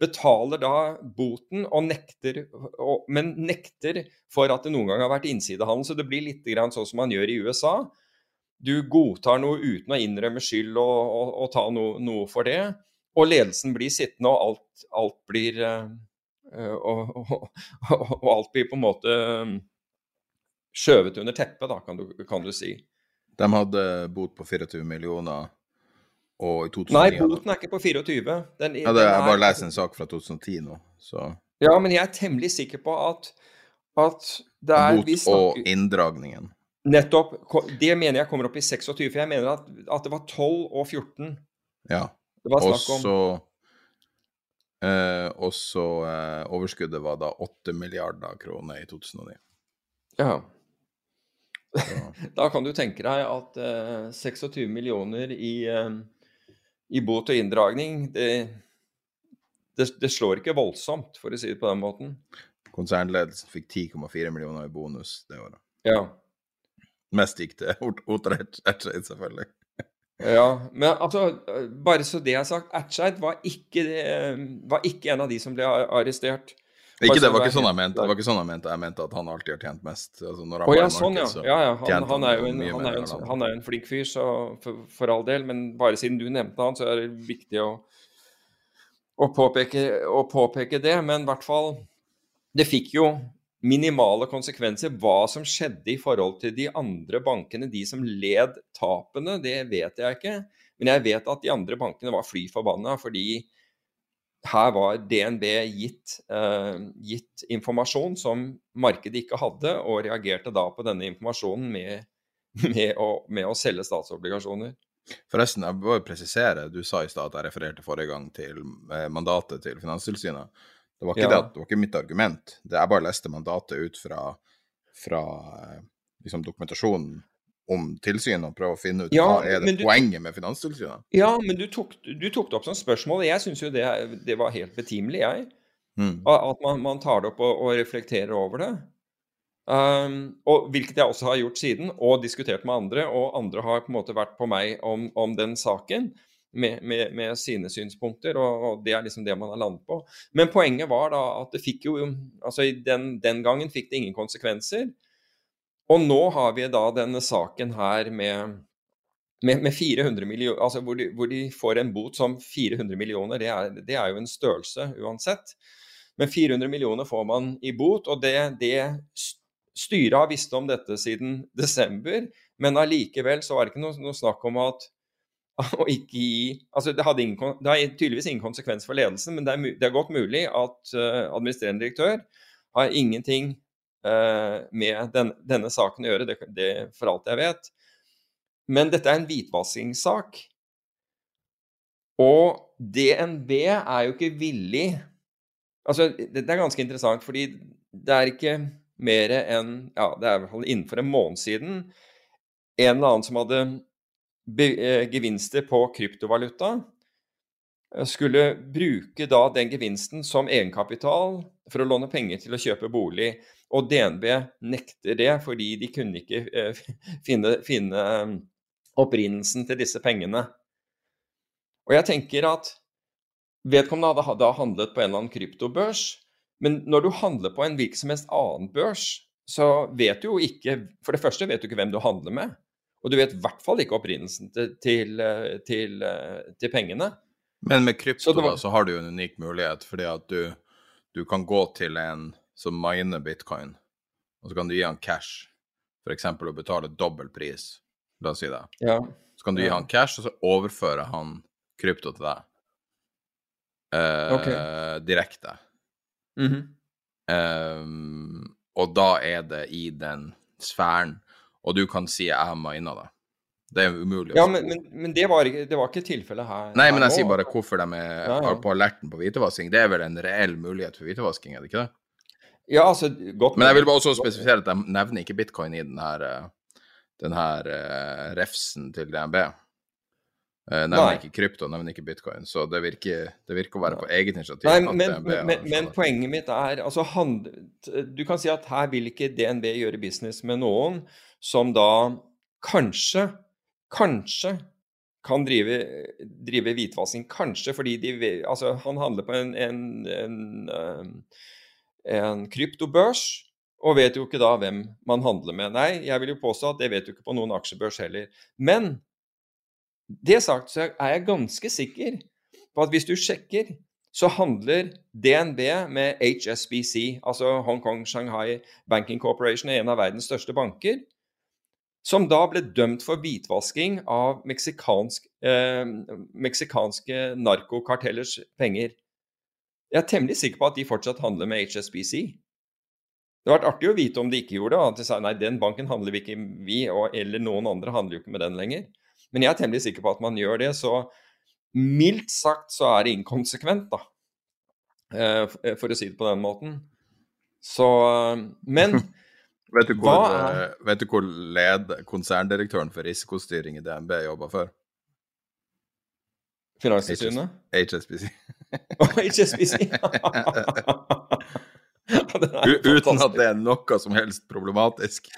betaler da boten, og nekter, og, men nekter for at det noen gang har vært innsidehandel. Så det blir litt sånn som man gjør i USA. Du godtar noe uten å innrømme skyld og, og, og ta noe, noe for det. Og ledelsen blir sittende, og alt, alt blir uh, og, alt blir på en måte skjøvet under teppet, da, kan du, kan du, si. De hadde bot på 24 millioner, og i 2009 Nei, boten er ikke på 24. Den, ja, det, jeg bare leser en sak fra 2010 nå, så Ja, men jeg er temmelig sikker på at, at det er Bot snakker, og inndragningen. Nettopp. Det mener jeg kommer opp i 26, for jeg mener at, at det var 12 og 14. Ja. Det var snakk om. Også, eh, også eh, overskuddet var da 8 milliarder kroner i 2009. Ja. (laughs) da kan du tenke deg at eh, 26 millioner i, eh, i bot og inndragning, det, det, det, slår ikke voldsomt, for å si det på den måten. Konsernledelsen fikk 10,4 millioner i bonus det året. Ja. Mest gikk til Otar Ertseid, selvfølgelig. ja, men altså, bare så det er sagt, Ertseid var, var ikke en av de som ble arrestert. Ikke, det var ikke sånn jeg mente. Det var ikke sånn jeg mente. Jeg mente at han alltid har tjent mest. Altså, når han oh, ja, sånn, ja. ja, ja. Han, han, er jo en, han, er en, han, er en, flink fyr, så for, for, all del. Men bare siden du nevnte han, så er det viktig å, å, påpeke, å påpeke, det. Men i hvert fall Det fikk jo minimale konsekvenser. Hva som skjedde i forhold til de andre bankene, de som led tapene, det vet jeg ikke. Men jeg vet at de andre bankene var fly forbanna fordi her var DNB gitt, eh, gitt, informasjon som markedet ikke hadde, og reagerte da på denne informasjonen med, med, å, med å, selge statsobligasjoner. Forresten, jeg bør presisere, du sa i stad at jeg refererte forrige gang til eh, mandatet til Finanstilsynet. Det var ikke, ja. det, det var ikke mitt argument. Det, jeg bare leste mandatet ut fra, fra eh, liksom, dokumentasjonen om tilsynet og prøve å finne ut ja, hva er det du, poenget med Finanstilsynet. Ja, men du tok, du tok det opp som spørsmål, jeg syns jo det, det, var helt betimelig, jeg. Mm. At man, man, tar det opp og, og reflekterer over det. Um, og Hvilket jeg også har gjort siden, og diskutert med andre. Og andre har på en måte vært på meg om, om den saken. med, med, med sine synspunkter, og, og, det er liksom det man har landet på. Men poenget var da at det fikk jo Altså den, den gangen fikk det ingen konsekvenser. Og nå har vi da denne saken her med, med, med 400 millioner Altså hvor de, hvor de, får en bot som 400 millioner, det er, det er jo en størrelse uansett. Men 400 millioner får man i bot, og det, det styret har visst om dette siden desember. Men allikevel så var det ikke noe, noe snakk om at (laughs) å ikke gi altså det, ingen, det, har tydeligvis ingen konsekvens for ledelsen, men det er, det er godt mulig at uh, administrerende direktør har ingenting med den, denne saken å gjøre, det, det, for alt jeg vet. Men dette er en hvitvaskingssak. Og DNB er jo ikke villig Altså, det er ganske interessant, fordi det er ikke mer enn Ja, det er i hvert fall innenfor en måned siden en eller annen som hadde eh, gevinster på kryptovaluta, eh, skulle bruke da den gevinsten som egenkapital for å låne penger til å kjøpe bolig. Og DNB nekter det fordi de kunne ikke eh, (laughs) finne, finne opprinnelsen til disse pengene. Og jeg tenker at vedkommende hadde da handlet på en eller annen kryptobørs, men når du handler på en hvilken som helst annen børs, så vet du jo ikke For det første vet du ikke hvem du handler med. Og du vet i hvert fall ikke opprinnelsen til, til, til, til pengene. Men med krypto så, var... da, så har du jo en unik mulighet, fordi at du, du kan gå til en som miner bitcoin, og så kan du gi han cash, f.eks. å betale dobbel pris. La oss si det. Ja. Så kan du gi han cash, og så overfører han krypto til deg. Eh, okay. Direkte. Mm -hmm. eh, og da er det i den sfæren og du kan si 'jeg har mina det'. Det er umulig. Ja, men, men, men det, var det, var ikke, tilfellet her. Nei, men jeg sier bare hvorfor de er ja, ja. på alerten på hvitevasking. Det er vel en reell mulighet for hvitevasking, er det ikke det? Ja, altså, godt Men jeg vil bare også spesifisere at de nevner ikke bitcoin i den her, eh, den her uh, refsen til DNB. Eh, nevner ikke krypto, nevner ikke bitcoin. Så det virker, det virker å være på eget initiativ. Nei, men, men, men, poenget mitt er altså, han, Du kan si at her vil ikke DNB gjøre business med noen som da kanskje, kanskje kan drive, drive hvitvasking. Kanskje fordi de Altså, han handler på en, en, en, eh, en, kryptobørs og vet jo ikke da hvem man handler med. Nei, jeg vil jo påstå at det vet du ikke på noen aksjebørs heller. Men det sagt så er jeg ganske sikker på at hvis du sjekker så handler DNB med HSBC, altså Hong Kong Shanghai Banking Corporation, en av verdens største banker som da ble dømt for hvitvasking av meksikansk, eh, meksikanske narkokartellers penger. Jeg er temmelig sikker på at de fortsatt handler med HSBC. Det hadde vært artig å vite om de ikke gjorde det. At de sa nei, den banken handler vi ikke vi, og, eller noen andre handler jo ikke med den lenger. Men jeg er temmelig sikker på at man gjør det. Så mildt sagt så er det inkonsekvent, da. Eh, for å si det på den måten. Så Men (laughs) Vet du hvor, er... Eh, vet du hvor led, konserndirektøren for risikostyring i DNB jobba før? Finanstilsynet? HSBC. Oh, HSBC. Uten at det er noe som helst problematisk.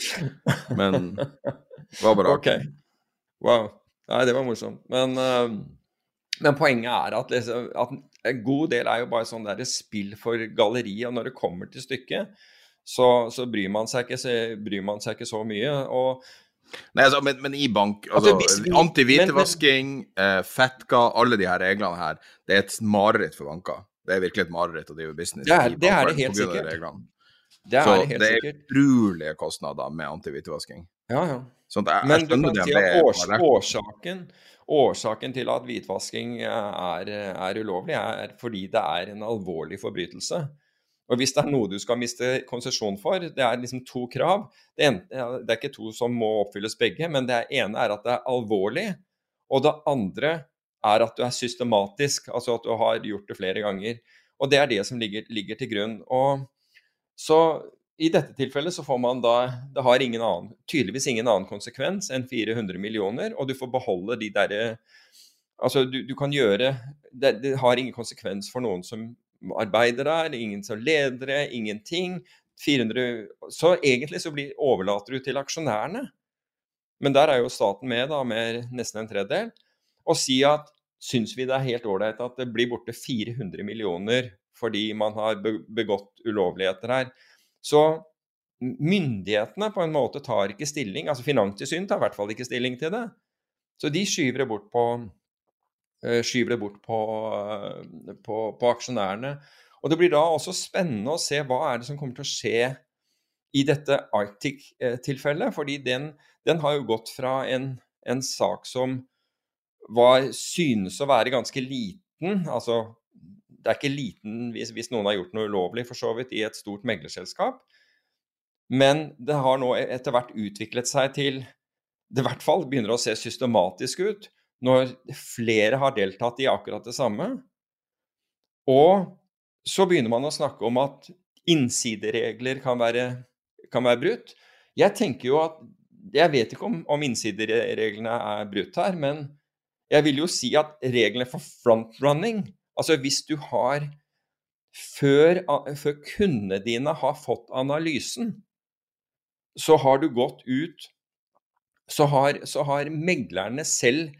Men det var bare artig. Okay. Wow. Nei, det var morsomt. Men, uh, men poenget er at, liksom, at, en god del er jo bare sånn der spill for galleriet. Og når det kommer til stykket, så, så bryr, man ikke, bryr, man seg ikke, så mye. og Nei, altså, men, men, i bank altså, altså Antihvitevasking, eh, FATCA, alle de her reglene her, det er et mareritt for banker. Det er virkelig et mareritt å drive business det er, det er det helt sikkert. Det er så det, er utrolige kostnader med antihvitevasking. Ja, ja. Sånn jeg, men du kan si at års, årsaken, årsaken til at hvitvasking er, er ulovlig, er fordi det er en alvorlig forbrytelse. Og hvis det er noe du skal miste konsesjon for, det er liksom to krav. Det, ene, det, er ikke to som må oppfylles begge, men det ene er at det er alvorlig. Og det andre er at du er systematisk, altså at du har gjort det flere ganger. Og det er det som ligger, ligger til grunn. Og så i dette tilfellet så får man da Det har ingen annen, tydeligvis ingen annen konsekvens enn 400 millioner, og du får beholde de derre Altså, du, du, kan gjøre det, det har ingen konsekvens for noen som arbeider der, ingen som ledere, ingenting. 400, så egentlig så blir, overlater du til aksjonærene, men der er jo staten med, da, med nesten en tredjedel, og si at syns vi det er helt ålreit at det blir borte 400 millioner fordi man har begått ulovligheter her. Så myndighetene på en måte tar ikke stilling. altså Finanstilsynet tar i hvert fall ikke stilling til det. Så de skyver det bort på, skyver det bort på, eh, på, på aksjonærene. Og Det blir da også spennende å se hva er det som kommer til å skje i dette Arctic-tilfellet. fordi den, den, har jo gått fra en, en sak som var, synes å være ganske liten, altså det er ikke liten hvis, hvis, noen har gjort noe ulovlig, for så vidt, i et stort meglerselskap. Men det har nå etter hvert utviklet seg til Det i hvert fall begynner å se systematisk ut når flere har deltatt i akkurat det samme. Og så begynner man å snakke om at innsideregler kan være, kan være brutt. Jeg tenker jo at Jeg vet ikke om, om innsidereglene er brutt her, men jeg vil jo si at reglene for frontrunning Altså hvis du har før, før kundene dine har fått analysen, så har du gått ut så har, så har meglerne selv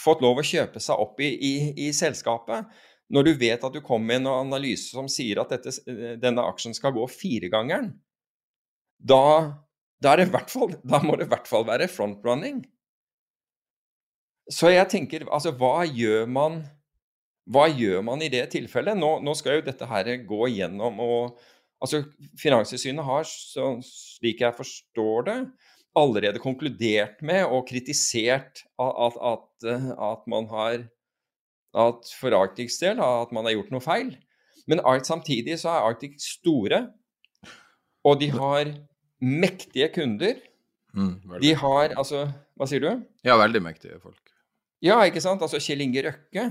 fått lov å kjøpe seg opp i, i, i, selskapet. Når du vet at du kommer med en analyse som sier at dette, denne aksjen skal gå firegangeren, da, da, (laughs) da må det i hvert fall være frontrunning. Så jeg tenker, altså hva gjør man hva gjør man i det tilfellet? Nå, nå skal jo dette her gå gjennom og altså Finanstilsynet har, slik jeg forstår det, allerede konkludert med og kritisert at, at, at man har at for Arctics del at man har gjort noe feil. Men samtidig så er Arctic store, og de har mektige kunder. Mm, de har altså Hva sier du? Ja, veldig mektige folk. Ja, ikke sant? Altså Kjell Inge Røkke.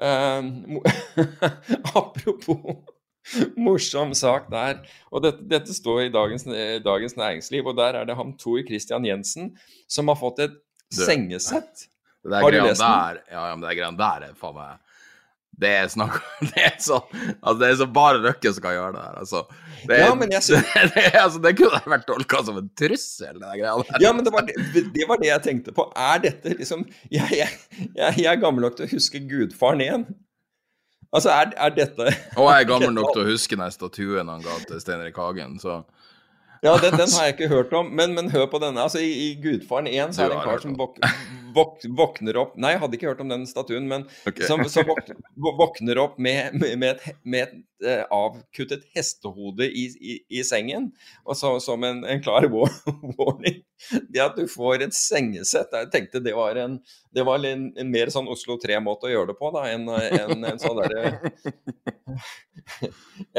Uh, (laughs) apropos (laughs) morsom sak der. Og dette, dette står i dagens, dagens, Næringsliv, og der er det ham Tor Christian Jensen som har fått et du, sengesett. Det har du lest den? Der, ja, ja, men det greiene der er faen meg det er snakk (laughs) Det er så altså det er så bare Røkke som kan gjøre det her. Altså, det, ja, men jeg synes... (laughs) det, det, altså, det kunne vært tolka som en trussel, det greia der. Ja, men det var det, det var det, jeg tenkte på. Er dette liksom Jeg, jeg, jeg, jeg er gammel nok til å huske Gudfaren igjen. Altså, er, er dette Og jeg er gammel (laughs) nok til å huske den statuen han ga til Steinerik Hagen, så ja, den, den, har jeg ikke hørt om, men, men hør på denne. Altså, I, i Gudfaren 1 så er det en kar som våk, våk, våkner opp Nei, jeg hadde ikke hørt om den statuen, men okay. som, som våk, våkner opp med, med, et, med et avkuttet hestehode i, i, i, sengen, og så, som en, en klar (laughs) warning. Det at du får et sengesett Jeg tenkte det var en, det var en, en mer sånn Oslo 3-måte å gjøre det på da, enn en, en, sånn derre (laughs)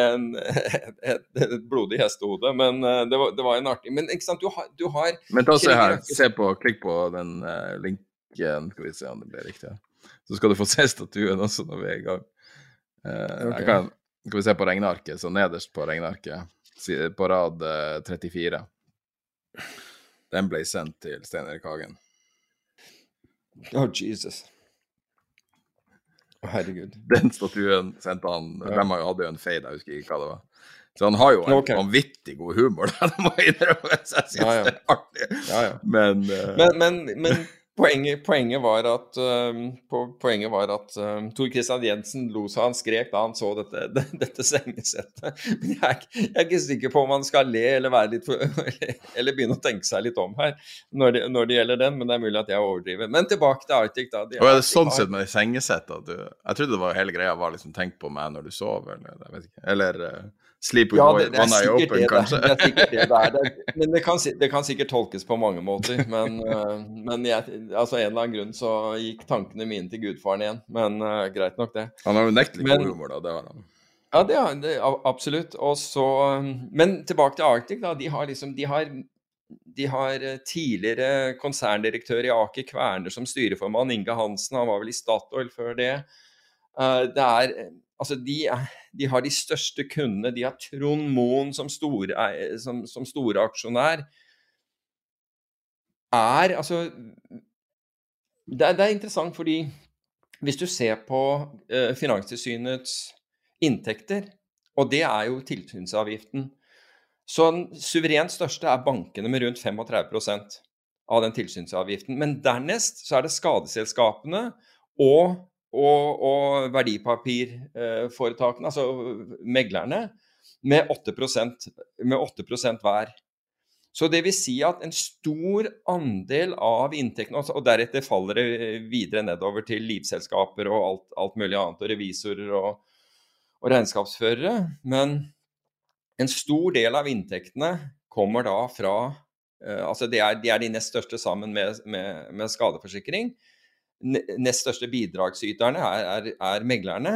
en, et, et, blodig hestehode. Men uh, det var, det var, en artig Men ikke sant, du har, du har Men ta se her, se på, klikk på den uh, linken, skal vi se om det blir riktig. Så skal du få se statuen også når vi er i gang. Uh, okay. kan, skal vi se på regnearket, så nederst på regnearket, på rad 34. Den ble sendt til Stein Erik Hagen. Oh, Jesus. Herregud. (laughs) Den statuen sendte han ja. De hadde jo en fade, jeg husker ikke hva det var. Så han har jo en okay. vanvittig god humor, (laughs) det må jeg innrømme. Så jeg syns ja, ja. det er artig. Men, uh... men, men, men, Poenget, poenget, var at, uh, poenget var at uh, Tor Christian Jensen lo så han skrek da han så dette, (laughs) det, dette sengesettet. Men jeg er, jeg er, ikke sikker på om han skal le eller, for, (laughs) eller begynne å tenke seg litt om her når det, når det, gjelder den, men det er mulig at jeg overdriver. Men tilbake til Arctic, da. De, og er det sånn sett med sengesett at du Jeg trodde det var hele greia var liksom tenkt på meg når du sover, eller jeg vet ikke. Eller uh, Sleep with ja, det, det one eye open, det, kanskje? Det, er sikkert det (laughs) det er. Men det kan, det kan, sikkert tolkes på mange måter. Men, uh, men jeg, altså en eller annen grunn så gikk tankene mine til gudfaren igjen. Men uh, greit nok, det. Han har unektelig god humor, da. Det har han. Ja, det har det, absolutt. Og så, men tilbake til Arctic. da, De har liksom, de har, de har eh, tidligere konserndirektør i Aker Kværner som styreformann, Inge Hansen. Han var vel i Statoil før det. Uh, det er Altså, de, de, har de største kundene. De har Trond Moen som, store, som, som store aksjonær. Er altså det er, det er, interessant fordi hvis du ser på eh, Finanstilsynets inntekter, og det er jo tilsynsavgiften Så den suverent største er bankene med rundt 35% av den tilsynsavgiften. Men dernest så er det skadeselskapene og og, og verdipapirforetakene, altså meglerne, med 8%, med 8% hver. Så det vil si at en stor andel av inntektene, og deretter faller det videre nedover til livselskaper og alt, alt mulig annet, og revisorer og, og, regnskapsførere. Men en stor del av inntektene kommer da fra uh, Altså det er, de er, de nest største sammen med, med, med skadeforsikring. Nest største bidragsyterne er, er, er meglerne,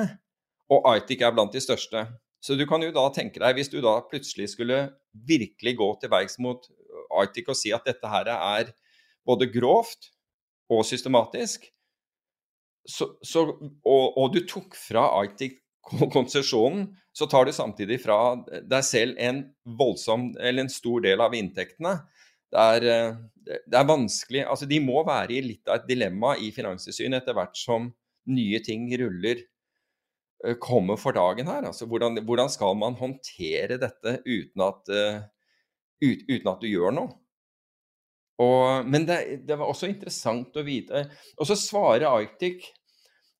og ITIC er blant de største. Så du kan jo da tenke deg, hvis du da plutselig skulle virkelig gå til verks mot Arctic og si at dette her er både grovt og systematisk, så, så, og, og, du tok fra Arctic konsesjonen, så tar du samtidig fra deg selv en voldsom, eller en stor del av inntektene. Det er, det er vanskelig Altså, de må være i litt av et dilemma i Finanstilsynet etter hvert som nye ting ruller Eh, kommer for dagen her? Altså, hvordan, hvordan, skal man håndtere dette uten at, uh, ut, uten at du gjør noe? Og, men det, det, var også interessant å vite Og så svarer Arctic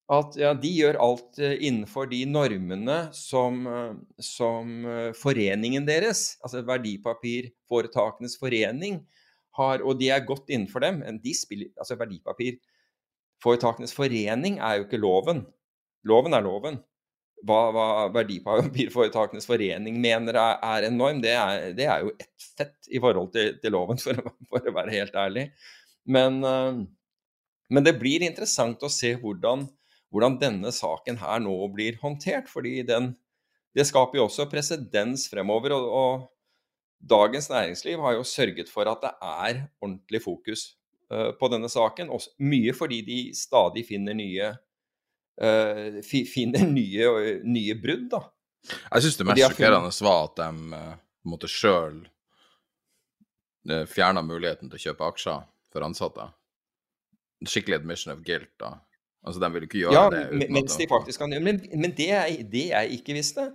at ja, de gjør alt uh, innenfor de normene som, uh, som foreningen deres, altså Verdipapirforetakenes forening, har, og de er godt innenfor dem. De spiller, altså Verdipapirforetakenes forening er jo ikke loven. Loven er loven. Hva, hva Verdipapirforetakenes forening mener er, er en norm, det er, det er, jo ett fett i forhold til, til loven, for, for, å være helt ærlig. Men, men, det blir interessant å se hvordan, hvordan, denne saken her nå blir håndtert. fordi den, det skaper jo også presedens fremover. Og, og, Dagens Næringsliv har jo sørget for at det er ordentlig fokus uh, på denne saken. Også, mye fordi de stadig finner nye uh, finner nye, nye brudd. da. Jeg syns det mest sjokkerende var at de uh, måtte sjøl fjerna muligheten til å kjøpe aksjer for ansatte. Skikkelig admission of guilt. da. Altså, De vil ikke gjøre ja, det. mens de faktisk kan Men, men det, jeg, det jeg ikke visste,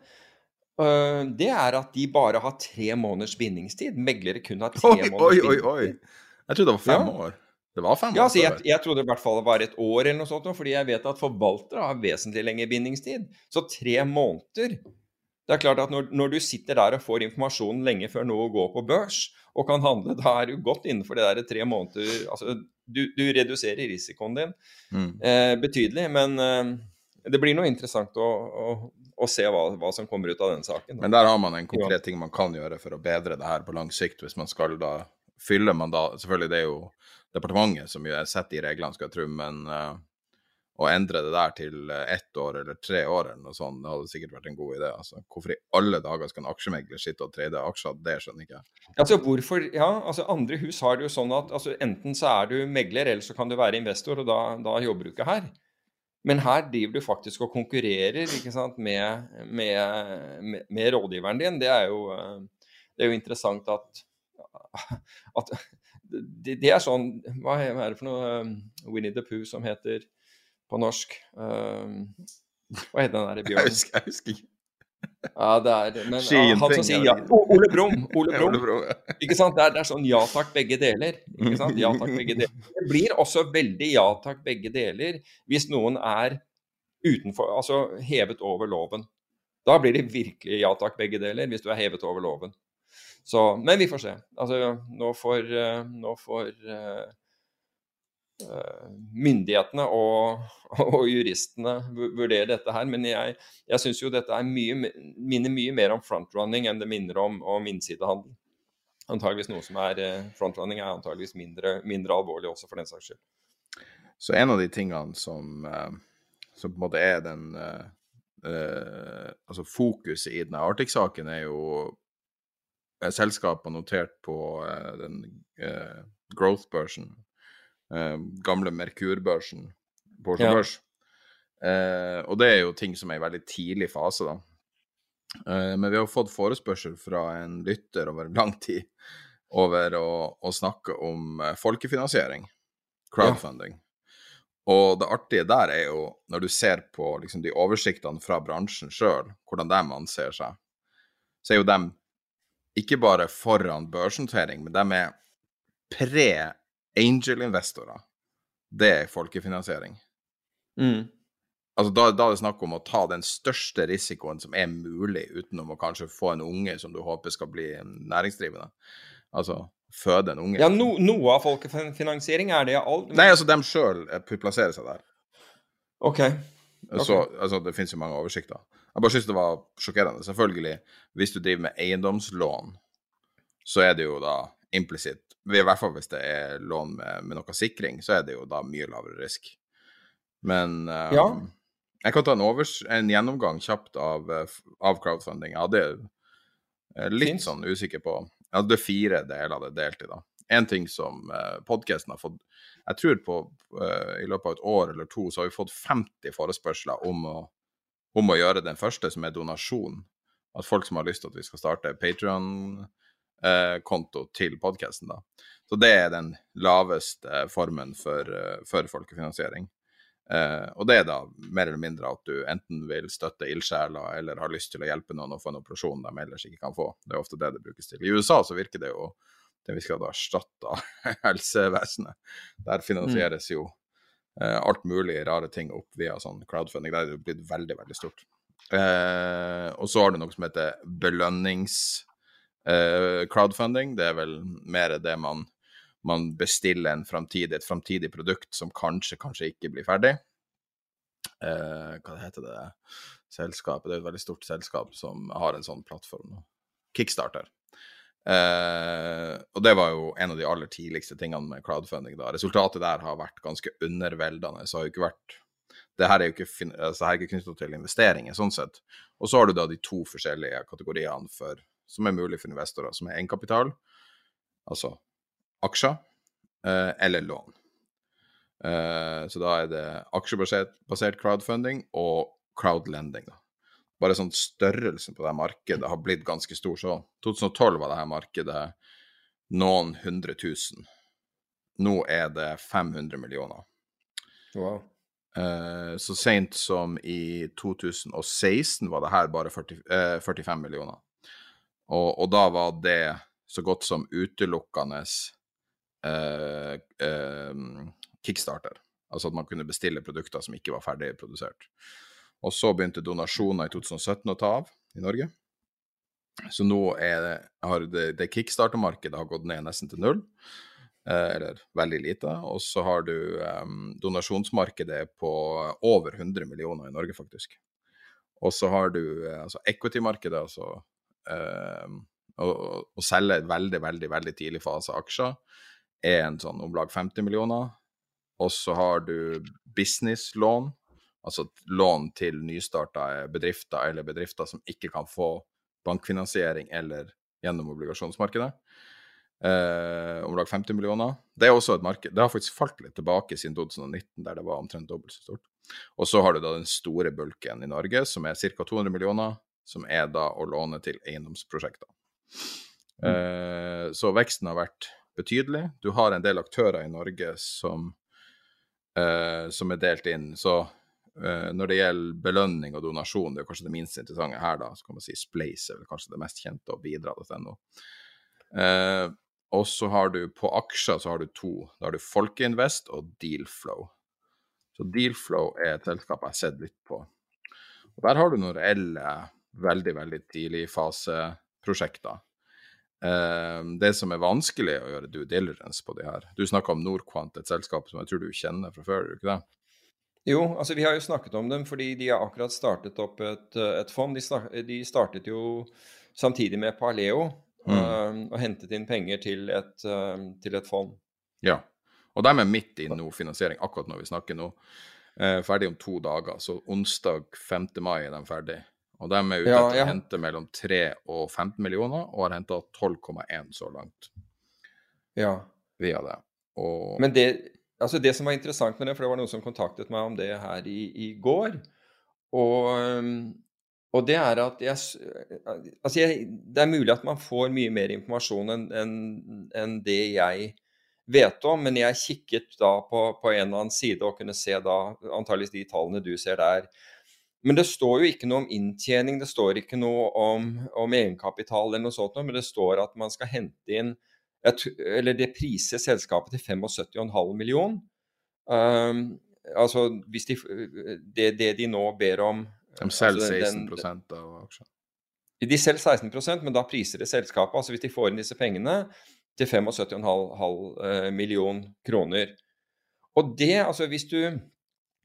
uh, det er at de bare har tre måneders bindingstid. Meglere kun har tre oi, måneders bindingstid. Oi, oi, oi. Jeg trodde det var fem ja. år. Det var fem ja, altså jeg, jeg trodde i hvert fall det var et år eller noe sånt, fordi jeg vet at forvaltere har vesentlig lengre bindingstid. Så tre måneder Det er klart at når, når, du sitter der og får informasjon lenge før noe går på børs og kan handle, da er du godt innenfor det der tre måneder Altså, du, du reduserer risikoen din mm. eh, betydelig, men eh, det blir noe interessant å, å, å se hva, hva, som kommer ut av den saken. Da. Men der har man en konkret ting man kan gjøre for å bedre det her på lang sikt, hvis man skal da fylle mandat Selvfølgelig, det er jo departementet som jo setter i reglene, skal jeg tro, men uh, å endre det der til eh, ett år eller tre år eller noe sånt, det hadde sikkert vært en god idé. altså. Hvorfor i alle dager skal en aksjemegler sitte og trade aksjer, det skjønner ikke jeg. Altså hvorfor, ja, altså Andre hus har det jo sånn at altså enten så er du megler, eller så kan du være investor, og da, da jobber du ikke her. Men her driver du faktisk og konkurrerer sant, med, med, med, med rådgiveren din. Det er, jo, eh, det er jo interessant at, at det, det, er sånn Hva er det for noe um, Winnie the Pooh som heter på norsk? Um, hva heter den derre bjørnen? (laughs) Jeg husker, jeg husker ikke. Ja, det er men, ja, Han som sier ja Ole (laughs) Brumm! Ole Brumm. Ikke sant? Det er, det er, sånn ja takk, begge deler. Ikke sant? Ja takk, begge deler. Det blir også veldig ja takk, begge deler hvis noen er utenfor, altså hevet over loven. Da blir det virkelig ja takk, begge deler, hvis du er hevet over loven. Så, men vi får se. Altså, nå får, eh, nå får uh, myndighetene og, og, juristene vurdere dette her. Men jeg, jeg syns jo dette mye, minner mye mer om frontrunning enn det minner om, om innsidehandel. Antageligvis noe som er frontrunning er antageligvis mindre, mindre, alvorlig også, for den saks skyld. Så en av de tingene som, som på en måte er den uh, Altså fokuset i denne Arctic-saken, er jo selskap har notert på uh, den uh, growth-børsen, uh, gamle Merkur-børsen på Oslo Børs. Ja. og det er jo ting som er i veldig tidlig fase, da. men vi har fått forespørsel fra en lytter over lang tid over å, å snakke om folkefinansiering, crowdfunding. Ja. Og det artige der er jo, når du ser på liksom, de oversiktene fra bransjen sjøl, hvordan de anser seg, så er jo de ikke bare foran børsnotering, men de er pre-angel-investorer. Det er folkefinansiering. Mm. Altså, da, da er det snakk om å ta den største risikoen som er mulig, utenom å kanskje få en unge som du håper skal bli næringsdrivende. Altså føde en unge. Ja, no, Noe av folkefinansiering, er det all Nei, altså dem sjøl plasserer seg der. OK. okay. Så, altså, det finnes jo mange oversikter. Jeg bare syns det var sjokkerende. Selvfølgelig, hvis du driver med eiendomslån, så er det jo da implisitt I hvert fall hvis det er lån med, med noe sikring, så er det jo da mye lavere risk. Men um, ja. jeg kan ta en, overs en gjennomgang kjapt av, av crowdfunding. Jeg hadde litt Fint. sånn usikker på Jeg hadde fire deler det det delt i, da. En ting som uh, podkasten har fått Jeg tror på uh, i løpet av et år eller to så har vi fått 50 forespørsler om å om å gjøre den første, som er donasjon. At folk som har lyst til at vi skal starte Patrion-konto eh, til podkasten. Så det er den laveste formen for, eh, for folkefinansiering. Eh, og det er da mer eller mindre at du enten vil støtte ildsjeler eller har lyst til å hjelpe noen å få en operasjon de ellers ikke kan få. Det er ofte det det brukes til. I USA så virker det jo det vi skal da erstatte (laughs) helsevesenet. Der finansieres jo Eh, alt mulig rare ting opp via sånn crowdfunding. Det er blitt veldig, veldig stort. Eh, og så har du noe som heter belønnings-crowdfunding. Eh, det er vel mer det man, man bestiller en framtidig, et framtidig produkt som kanskje, kanskje ikke blir ferdig. Uh, hva heter det selskapet? Det er et veldig stort selskap som har en sånn plattform. Kickstarter. Uh, og det var jo en av de aller tidligste tingene med crowdfunding. da. Resultatet der har vært ganske underveldende. så har jo ikke vært det her er jo ikke, altså, knyttet til investeringer, sånn sett. Og så har du da de to forskjellige kategoriene for, som er mulig for investorer, som er egenkapital, altså aksjer, uh, eller lån. Uh, så da er det aksjebasert crowdfunding og crowdlending. da bare sånn størrelsen på det markedet har blitt ganske stor. Så 2012 var det her markedet noen hundre tusen. Nå er det 500 millioner. Wow. Eh, så seint som i 2016 var det her bare 40, eh, 45 millioner. Og, og, da var det så godt som utelukkende eh, eh, kickstarter. Altså at man kunne bestille produkter som ikke var ferdig produsert. Og så begynte donasjoner i 2017 å ta av i Norge. Så nå er det, har det, det kickstarter-markedet har gått ned nesten til null, eh, eller veldig lite. Og så har du um, donasjonsmarkedet på over 100 millioner i Norge, faktisk. Og så har du eh, altså equity-markedet, altså å, å, selge veldig, veldig, veldig tidlig fase aksjer, er en sånn om lag 50 millioner. Og så har du businesslån, altså lån til nystarta bedrifter eller bedrifter som ikke kan få bankfinansiering eller gjennom obligasjonsmarkedet. Eh, om lag 50 millioner. Det er også et marked. Det har faktisk falt litt tilbake siden 2019, der det var omtrent dobbelt så stort. Og så har du da den store bulken i Norge, som er ca. 200 millioner, som er da å låne til eiendomsprosjekter. Mm. Eh, så veksten har vært betydelig. Du har en del aktører i Norge som, eh, som er delt inn. Så eh, når det gjelder belønning og donasjon, det er kanskje det minst interessante her, da, så kan man si Splace er kanskje det mest kjente og bidra.no. Eh, og så har du på aksjer så har du to. Da har du Folkeinvest og Dealflow. Så Dealflow er et selskap jeg har sett litt på. Og Der har du noen reelle, veldig, veldig tidlig fase-prosjekter. det som er vanskelig å gjøre due diligence på de her Du snakka om Norquant, et selskap som jeg tror du kjenner fra før, gjør du ikke det? Jo, altså vi har jo snakket om dem fordi de har akkurat startet opp et, et fond. De, start, de, startet jo samtidig med Paleo mm. uh, og hentet inn penger til et, uh, til et, fond. Ja, og de er midt i noe finansiering akkurat når vi snakker nå. Uh, ferdig om to dager, så onsdag 5. mai er de ferdig. Og de er ute ja, etter ja. å hente mellom 3 og 15 millioner, og har henta 12,1 så langt. Ja. Via det. Og... Men det altså det som var interessant med det, for det var noen som kontaktet meg om det her i, i går. Og, og, det er at jeg, altså jeg, Det er mulig at man får mye mer informasjon enn en, en det jeg vet om, men jeg kikket da på, på, en eller annen side og kunne se da antageligvis de tallene du ser der. Men det står jo ikke noe om inntjening, det står ikke noe om, om egenkapital eller noe sånt, men det står at man skal hente inn eller det priser selskapet til 75,5 million. Um, Altså, hvis de, det, det de nå ber om De selger altså, 16 den- av aksjene. De selger 16 men da priser det selskapet. Altså hvis de får inn disse pengene til 75,5 millioner million kroner. Og det, altså hvis du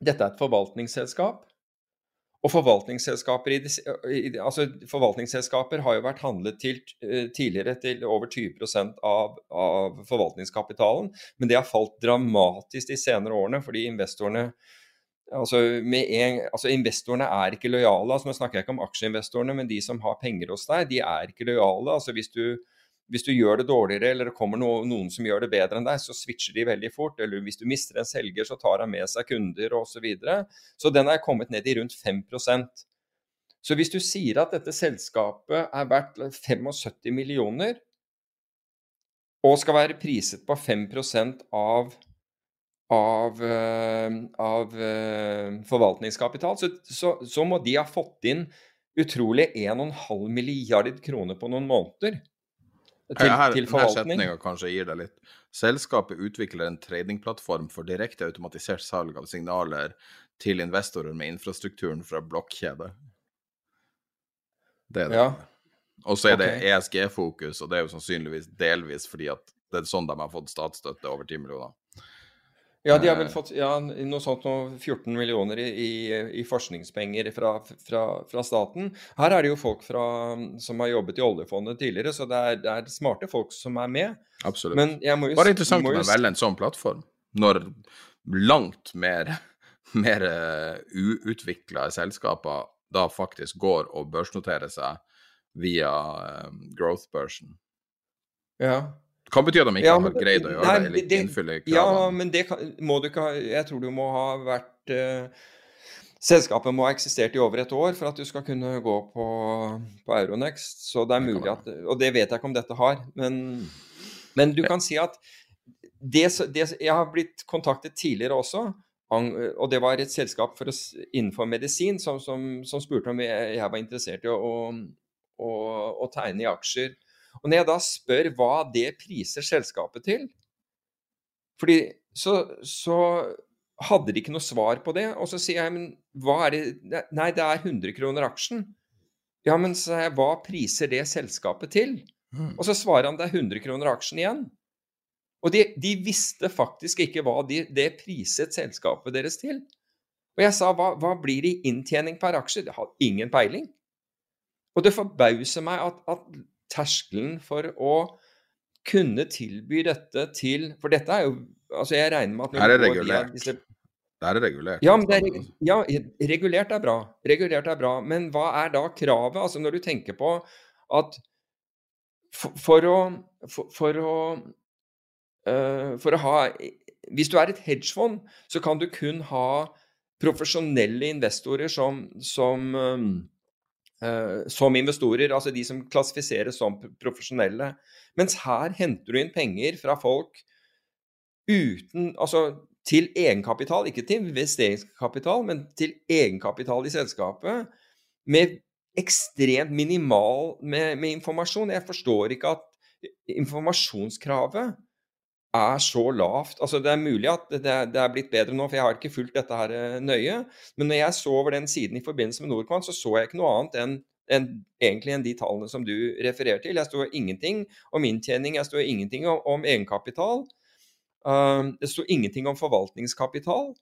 Dette er et forvaltningsselskap. Og forvaltningsselskaper, i, altså forvaltningsselskaper har jo vært handlet til eh, tidligere til over 20 av, av forvaltningskapitalen, men det har falt dramatisk de senere årene fordi investorene Altså, en, altså Investorene er ikke lojale. altså Nå snakker jeg ikke om aksjeinvestorene, men de som har penger hos deg, de er ikke lojale. altså Hvis du, hvis du gjør det dårligere, eller det kommer no, noen som gjør det bedre enn deg, så switcher de veldig fort. Eller hvis du mister en selger, så tar han med seg kunder osv. Så, videre. så den er kommet ned i rundt 5% Så hvis du sier at dette selskapet er verdt 75 millioner, og skal være priset på 5 av av, eh, av eh, forvaltningskapital, så, så, så må de ha fått inn utrolig 1,5 milliard kroner på noen måneder til, her, til forvaltning. Her kanskje gir deg litt. Selskapet utvikler en tradingplattform for direkte automatisert salg av signaler til investorer med infrastrukturen fra blokkjede. Det er det. Ja. Og så er det Ok. ESG-fokus, og det er jo sannsynligvis delvis fordi at det er sånn de har fått statsstøtte over 10 millioner. Ja, de har vel Eh. fått ja, noe sånt noe 14 millioner i, i, i forskningspenger fra, fra, fra staten. Her er det jo folk fra, som har jobbet i oljefondet tidligere, så det er, det er smarte folk som er med. Absolutt. Men jeg må jo Bare interessant å velge en sånn plattform, når langt mer, (laughs) mer uh, uutvikla selskaper da faktisk går og børsnoterer seg via eh, growth-børsen. Ja. Kan bety at de ikke Ja, men har greid å gjøre nei, det, eller innfylle kravene. Ja, men det kan, må du ikke ha Jeg tror du må ha vært eh, Selskapet må ha eksistert i over et år for at du skal kunne gå på, på Euronext. Så det er mulig at Og det vet jeg ikke om dette har, men, men du kan si at det, det, Jeg har blitt kontaktet tidligere også, og det var et selskap for innenfor medisin som, som, som spurte om jeg, jeg var interessert i å, å, å, å tegne i aksjer. Og når jeg da spør hva det priser selskapet til fordi så, så hadde de ikke noe svar på det. Og så sier jeg, men hva er det Nei, det er 100 kroner aksjen. Ja, men sa jeg, hva priser det selskapet til? Og så svarer han det er 100 kroner aksjen igjen. Og de, de visste faktisk ikke hva de, det priset selskapet deres til. Og jeg sa hva, hva blir det i inntjening per aksje? Det har ingen peiling. Og det forbauser meg at, at terskelen for å kunne tilby dette til For dette er jo Altså, jeg regner med at er du regulert. disse- Det er regulert. ja, det er, ja, regulert er bra. Regulert er bra. Men hva er da kravet? Altså når du tenker på at for, for å For, for å uh, For å ha Hvis du er et hedgefond, så kan du kun ha profesjonelle investorer som, som øh, som investorer, altså de som klassifiseres som profesjonelle. Mens her henter du inn penger fra folk uten Altså til egenkapital, ikke til investeringskapital, men til egenkapital i selskapet, med ekstremt minimal med, med informasjon. Jeg forstår ikke at informasjonskravet er så lavt. Altså Det er mulig at det det er blitt bedre nå, for jeg har ikke fulgt dette her eh, nøye. Men når jeg så over den siden i forbindelse med Norquant, så så jeg ikke noe annet enn en, egentlig enn de tallene som du refererer til. Jeg sto ingenting om inntjening, jeg sto ingenting om, om egenkapital. Uh, det sto ingenting om forvaltningskapital.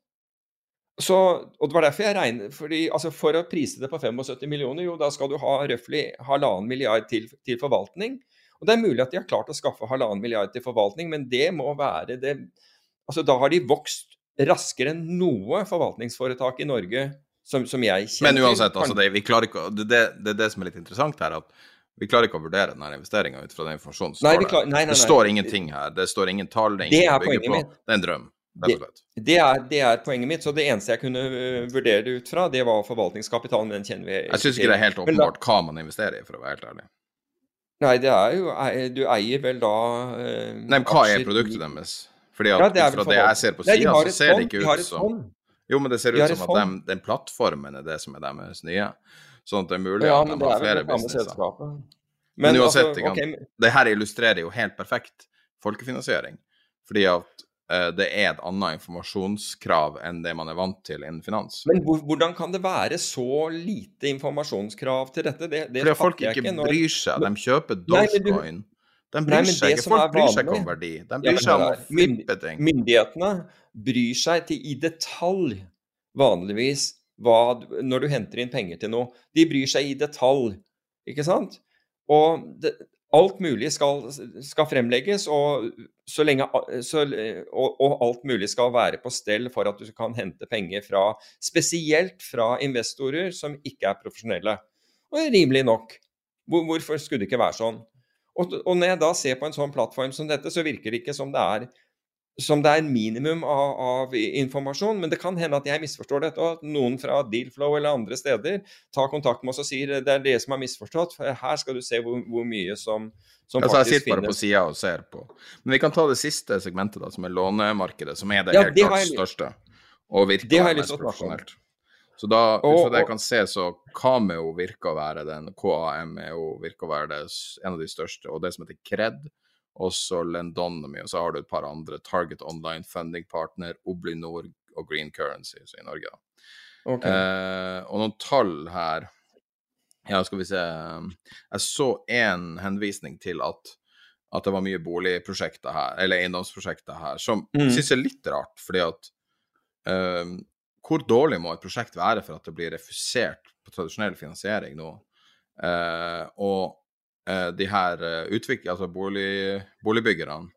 Så, og det var derfor jeg regner, fordi altså For å prise det på 75 millioner, jo da skal du ha røftlig halvannen milliard til, til forvaltning. Og Det er mulig at de har klart å skaffe halvannen milliard til forvaltning, men det må være det altså Da har de vokst raskere enn noe forvaltningsforetak i Norge som, som jeg kjenner Men uansett, altså, det, vi klarer ikke, det, det, det er det som er litt interessant her. at vi klarer ikke å vurdere denne investeringa ut fra den informasjonen som står der. klar- nei, nei, Det står ingenting her. Det står ingen tall. Det er er poenget på. mitt. Det er en drøm, Det. Det er, det er poenget mitt. Så det eneste jeg kunne øh, vurdere det ut fra, det var forvaltningskapitalen. Men den kjenner vi Jeg syns ikke det er helt åpenbart hva man investerer i, for å være helt ærlig. Nei, det er jo Du eier vel da øh, Nei, men hva er produktet deres? Fordi at Ja, det er fra det jeg ser på. Sida, så ser det ikke ut som. Jo, men det ser ut som at dem- den plattformen er det som er deres nye. Sånn at det er mulig Ja, at de har er flere businesser. Men, Men uansett, altså, okay. det her illustrerer jo helt perfekt folkefinansiering. Fordi at eh, det er et annet informasjonskrav enn det man er vant til innen finans. Men hvordan kan det være så lite informasjonskrav til dette? Det, det Fordi folk ikke når- bryr seg. De kjøper Dogecoin. De bryr Nei, seg ikke. Folk bryr seg ikke om verdi. De bryr ja, seg om å flippe ting. Myndighetene bryr seg til i detalj, vanligvis, hva, når du henter inn penger til noe. De bryr seg i detalj, ikke sant? Og det, alt mulig skal, skal fremlegges, og, så lenge, så, og, og alt mulig skal være på stell for at du kan hente penger fra Spesielt fra investorer som ikke er profesjonelle. Og rimelig nok. Hvor, hvorfor skulle det ikke være sånn? Og, og når jeg da ser på en sånn plattform som dette, så virker det ikke som det er som det er minimum av, av informasjon, men det kan hende at jeg misforstår dette, og at noen fra Dealflow eller andre steder tar kontakt med oss og sier det er det som er misforstått, for her skal du se hvor, hvor mye som, som Altså, jeg sitter bare på finnes. sida og ser på. Men vi kan ta det siste segmentet, da, som er lånemarkedet, som er det Ja, helt det klart største. Og virker mest profesjonelt. Så da, ut fra det jeg kan se, så Kameo virker å være den, KAM jo, virker å være det, en av de største, og det som heter Cred, også Lendonomy, og så har du et par andre, Target Online Funding Partner, Oblinor og Green Currency, så i Norge. Okay. Eh, og noen tall her Ja, skal vi se Jeg så en henvisning til at, at det var mye boligprosjekter her, eller eiendomsprosjekter her, som Mm. synes er litt rart, fordi at eh, Hvor dårlig må et prosjekt være for at det blir refusert på tradisjonell finansiering nå? Eh, og de her uh, altså bolig, boligbyggerne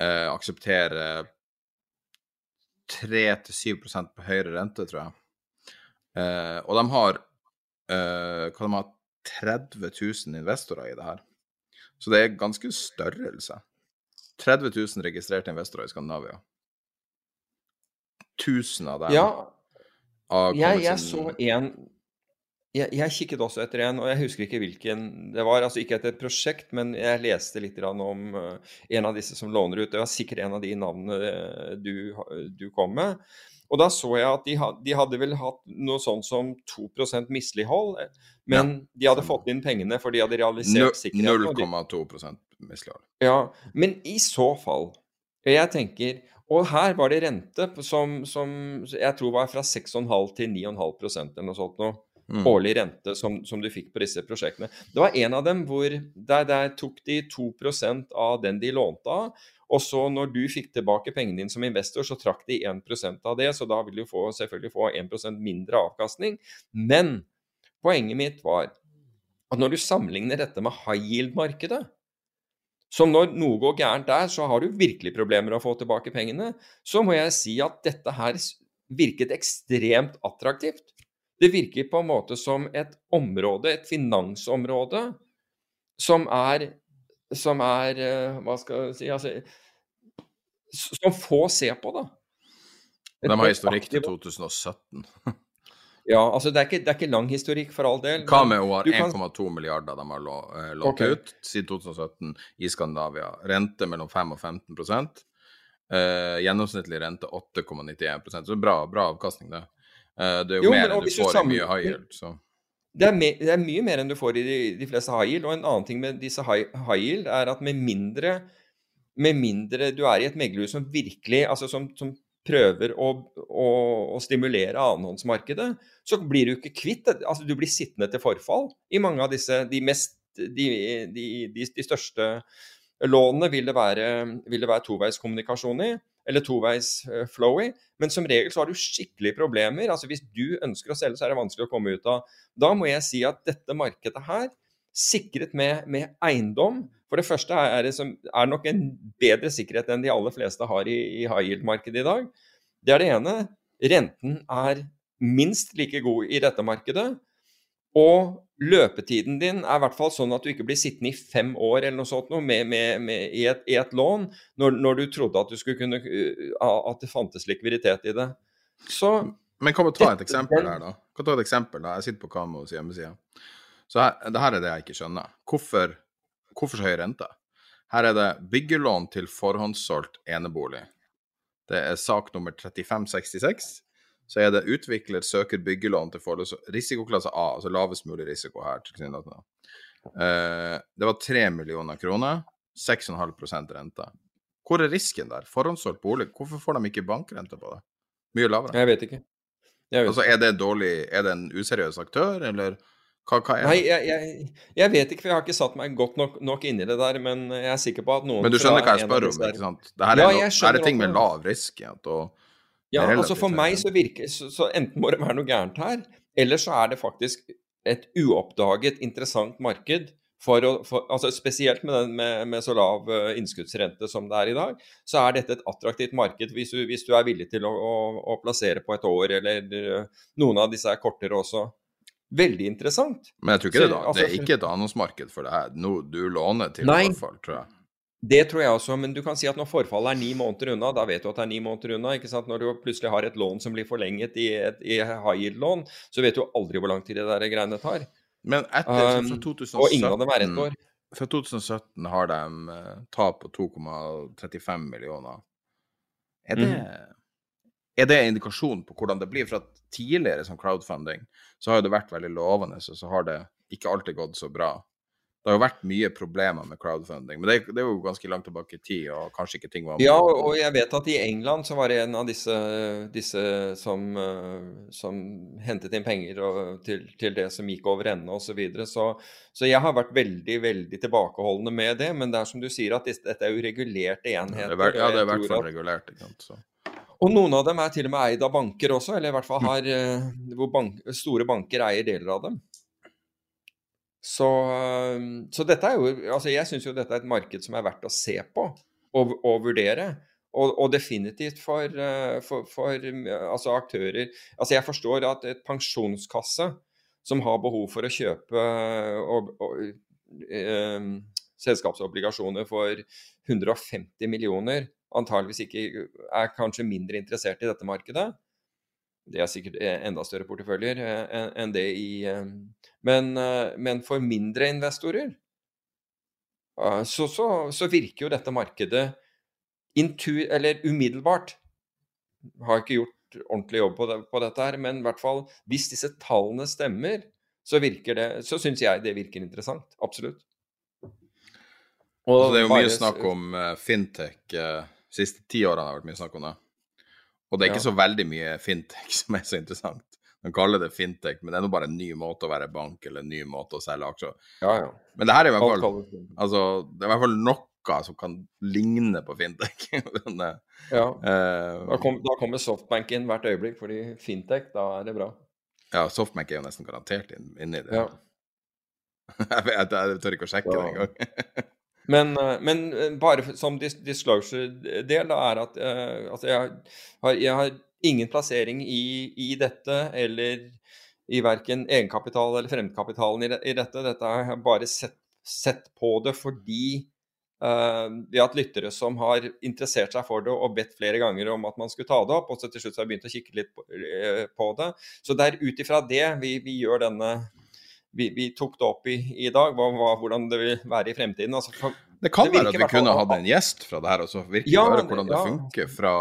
eh, aksepterer 3-7% på høyere rente, tror jeg. Eh, og de har eh, hva de har 30 000 investorer i det her. Så det er ganske størrelse. 30 000 registrerte investorer i Skandinavia. 1000 av dem Ja, jeg, jeg så en jeg, jeg kikket også etter en, og jeg husker ikke hvilken det var. altså Ikke etter et prosjekt, men jeg leste litt om eh, en av disse som låner ut. Det var sikkert en av de navnene eh, du, du kom med. Og da så jeg at de, de hadde vel hatt noe sånt som 2 mislighold. men Men de hadde fått inn pengene for de hadde realisert sikkerheten. 0,2% mislighold. ja, men i så fall Jeg tenker Og her var det rente som, som jeg tror var fra 6,5 til 9,5% eller noe sånt noe. Mm. Årlig rente som, som du fikk på disse prosjektene. Det var en av dem hvor der, der tok de 2% av den de lånte av. Og så når du fikk tilbake pengene dine som investor, så trakk de 1% av det. Så da vil du få, selvfølgelig få 1% mindre avkastning. Men poenget mitt var at når du sammenligner dette med high yield-markedet, så når noe går gærent der, så har du virkelig problemer å få tilbake pengene. Så må jeg si at dette her virket ekstremt attraktivt. Det virker på en måte som et område, et finansområde, som er Som er eh, Hva skal jeg si altså, Som få ser på, da. Et De har historikk til 2017. (laughs) Ja, altså det er, ikke, det er ikke lang historikk for all del. Hva med å har 1,2 kan- 1,2 milliarder de har eh, lånt okay. ut siden 2017 i Skandinavia. Rente mellom 5 og 15 uh, Gjennomsnittlig rente 8,91% Så bra, bra avkastning, det. Eh, det er jo, Jo, mer enn du får sammen... i mye high yield. Så. Det er, det er mye mer enn du får i de, de fleste high yield. Og en annen ting med disse high, high yield er at med mindre, med mindre du er i et meglerhus som virkelig altså som, som prøver å, å, å stimulere annenhåndsmarkedet, så blir du ikke kvitt. Altså, du blir sittende til forfall i mange av disse De, mest, de, de, de, de største lånene vil det være, vil det være toveiskommunikasjon i, eller toveis flowy. flow i. Men som regel så har du skikkelig problemer. altså Hvis du ønsker å selge, så er det vanskelig å komme ut av. Da må jeg si at dette markedet her, sikret med, med eiendom For det første er det som, er nok en bedre sikkerhet enn de aller fleste har i, i high yield-markedet i dag. Det er det ene. Renten er minst like god i dette markedet. Og løpetiden din er i hvert fall sånn at du ikke blir sittende i fem år eller noe sånt noe med, med, med, i, et, i et lån når, når du trodde at du skulle kunne uh, at det fantes likviditet i det. Så Men kan vi ta et Dette- eksempel her, da? Kan ta et eksempel da? Jeg sitter på Kamos hjemmeside. Så her, det her er det jeg ikke skjønner. Hvorfor, hvorfor så høy rente? Her er det byggelån til forhåndssolgt enebolig. Det er sak nummer 3566. Så er det utvikler søker byggelån til forhånds... Risikoklasse A, altså lavest mulig risiko her. Eh, det var 3 millioner kroner, 6,5% rente. Hvor er risken der? Forhåndssolgt bolig, hvorfor får de ikke bankrente på det? Mye lavere. Jeg vet ikke. Jeg vet Altså, er det dårlig Er det en useriøs aktør, eller hva, hva er Nei, jeg, jeg, jeg vet ikke, for jeg har ikke satt meg godt nok, nok inn i det der. Men jeg er sikker på at noen Men du skjønner hva jeg spør om, ikke sant? Dette er, Ja, no, det er ting med lav risk. Og Ja, altså For meg så virker så, så enten må det være noe gærent her, eller så er det faktisk et uoppdaget interessant marked. For å, for, altså Spesielt med, den, med, med så lav eh, innskuddsrente som det er i dag, så er dette et attraktivt marked hvis du, hvis du er villig til å, å, å plassere på et år, eller eh, noen av disse er kortere også. Veldig interessant. Men jeg tror ikke det, Så, da. altså, det er ikke et annonsmarked for det her. noe du låner til Nei. fall, tror jeg. Det tror jeg også, men du kan si at når forfallet er ni måneder unna, da vet du at det er ni måneder unna. ikke sant? Når du plutselig har et lån som blir forlenget i, et, i high yield-lån, så vet du aldri hvor lang tid det der greiene tar. Men etter Um, fra 2017 og ingen av dem er ett år. Fra 2017 har de eh, tap på 2,35 millioner. Er det, mm. er det en indikasjon på hvordan det blir? For at tidligere som crowdfunding så har det vært veldig lovende, så har det ikke alltid gått så bra. Det har jo vært mye problemer med crowdfunding, men det, det er jo ganske langt tilbake i tid, og kanskje ikke ting var Ja, og jeg vet at i England så var det en av disse, disse som, eh, som hentet inn penger og, til, til det som gikk over ende osv. Så, videre. så Så jeg har vært veldig veldig tilbakeholdende med det. Men det er som du sier, at dette er jo regulerte Ja, enheter. det er, ja, det er i hvert fall regulert. Ikke sant? Så. Og noen av dem er til og med eid av banker også, eller i hvert fall har eh, hvor bank, store banker eier deler av dem. Så, eh, så dette er jo Altså, jeg syns jo dette er et marked som er verdt å se på og, og vurdere. Og, og definitivt for, eh, for, for eh, altså aktører Altså, jeg forstår at et pensjonskasse som har behov for å kjøpe og, og, eh, selskapsobligasjoner for 150 millioner, antageligvis ikke er kanskje mindre interessert i dette markedet. Det er sikkert eh, enda større porteføljer eh, enn det i eh, men, men for mindre investorer så, så, så virker jo dette markedet intu, eller umiddelbart Har ikke gjort ordentlig jobb på, det, på dette her, men i hvert fall hvis disse tallene stemmer, så det, så syns jeg det virker interessant. Absolutt. Så det er jo mye snakk om fintech. Uh, siste ti årene har det vært mye snakk om det. Og det er ikke Ja. så veldig mye fintech (laughs) som er så interessant. De kaller det fintech, men det er nå bare en ny måte å være bank eller en ny måte å selge aksjer. Ja, ja. Men det her er i hvert fall, altså, det er i hvert fall noe som kan ligne på fintech. (laughs) Men, eh, Ja. Uh, Da, kom, da kommer Softbank inn hvert øyeblikk, fordi fintech, da er det bra. ja, Softbank er jo nesten garantert inn, inni det. Ja. (laughs) jeg, vet, jeg tør ikke å sjekke det engang. Men, eh, men eh, bare som disclosure-del, er at altså jeg, har, jeg har ingen plassering i, i dette, eller i verken egenkapital eller fremmedkapitalen i, i dette. Dette har jeg bare sett, sett på det fordi uh, vi har hatt lyttere som har interessert seg for det og bedt flere ganger om at man skulle ta det opp, og så til slutt har jeg begynt å kikke litt på, på det. Så det er ut ifra det vi, vi gjør denne vi, vi tok det opp i, i dag, hva, hva, hvordan det vil være i fremtiden. Altså, for, Det kan Det være at vi kunne hatt en gjest fra det her, og så virkelig Ja, høre det- hvordan det ja. funker fra,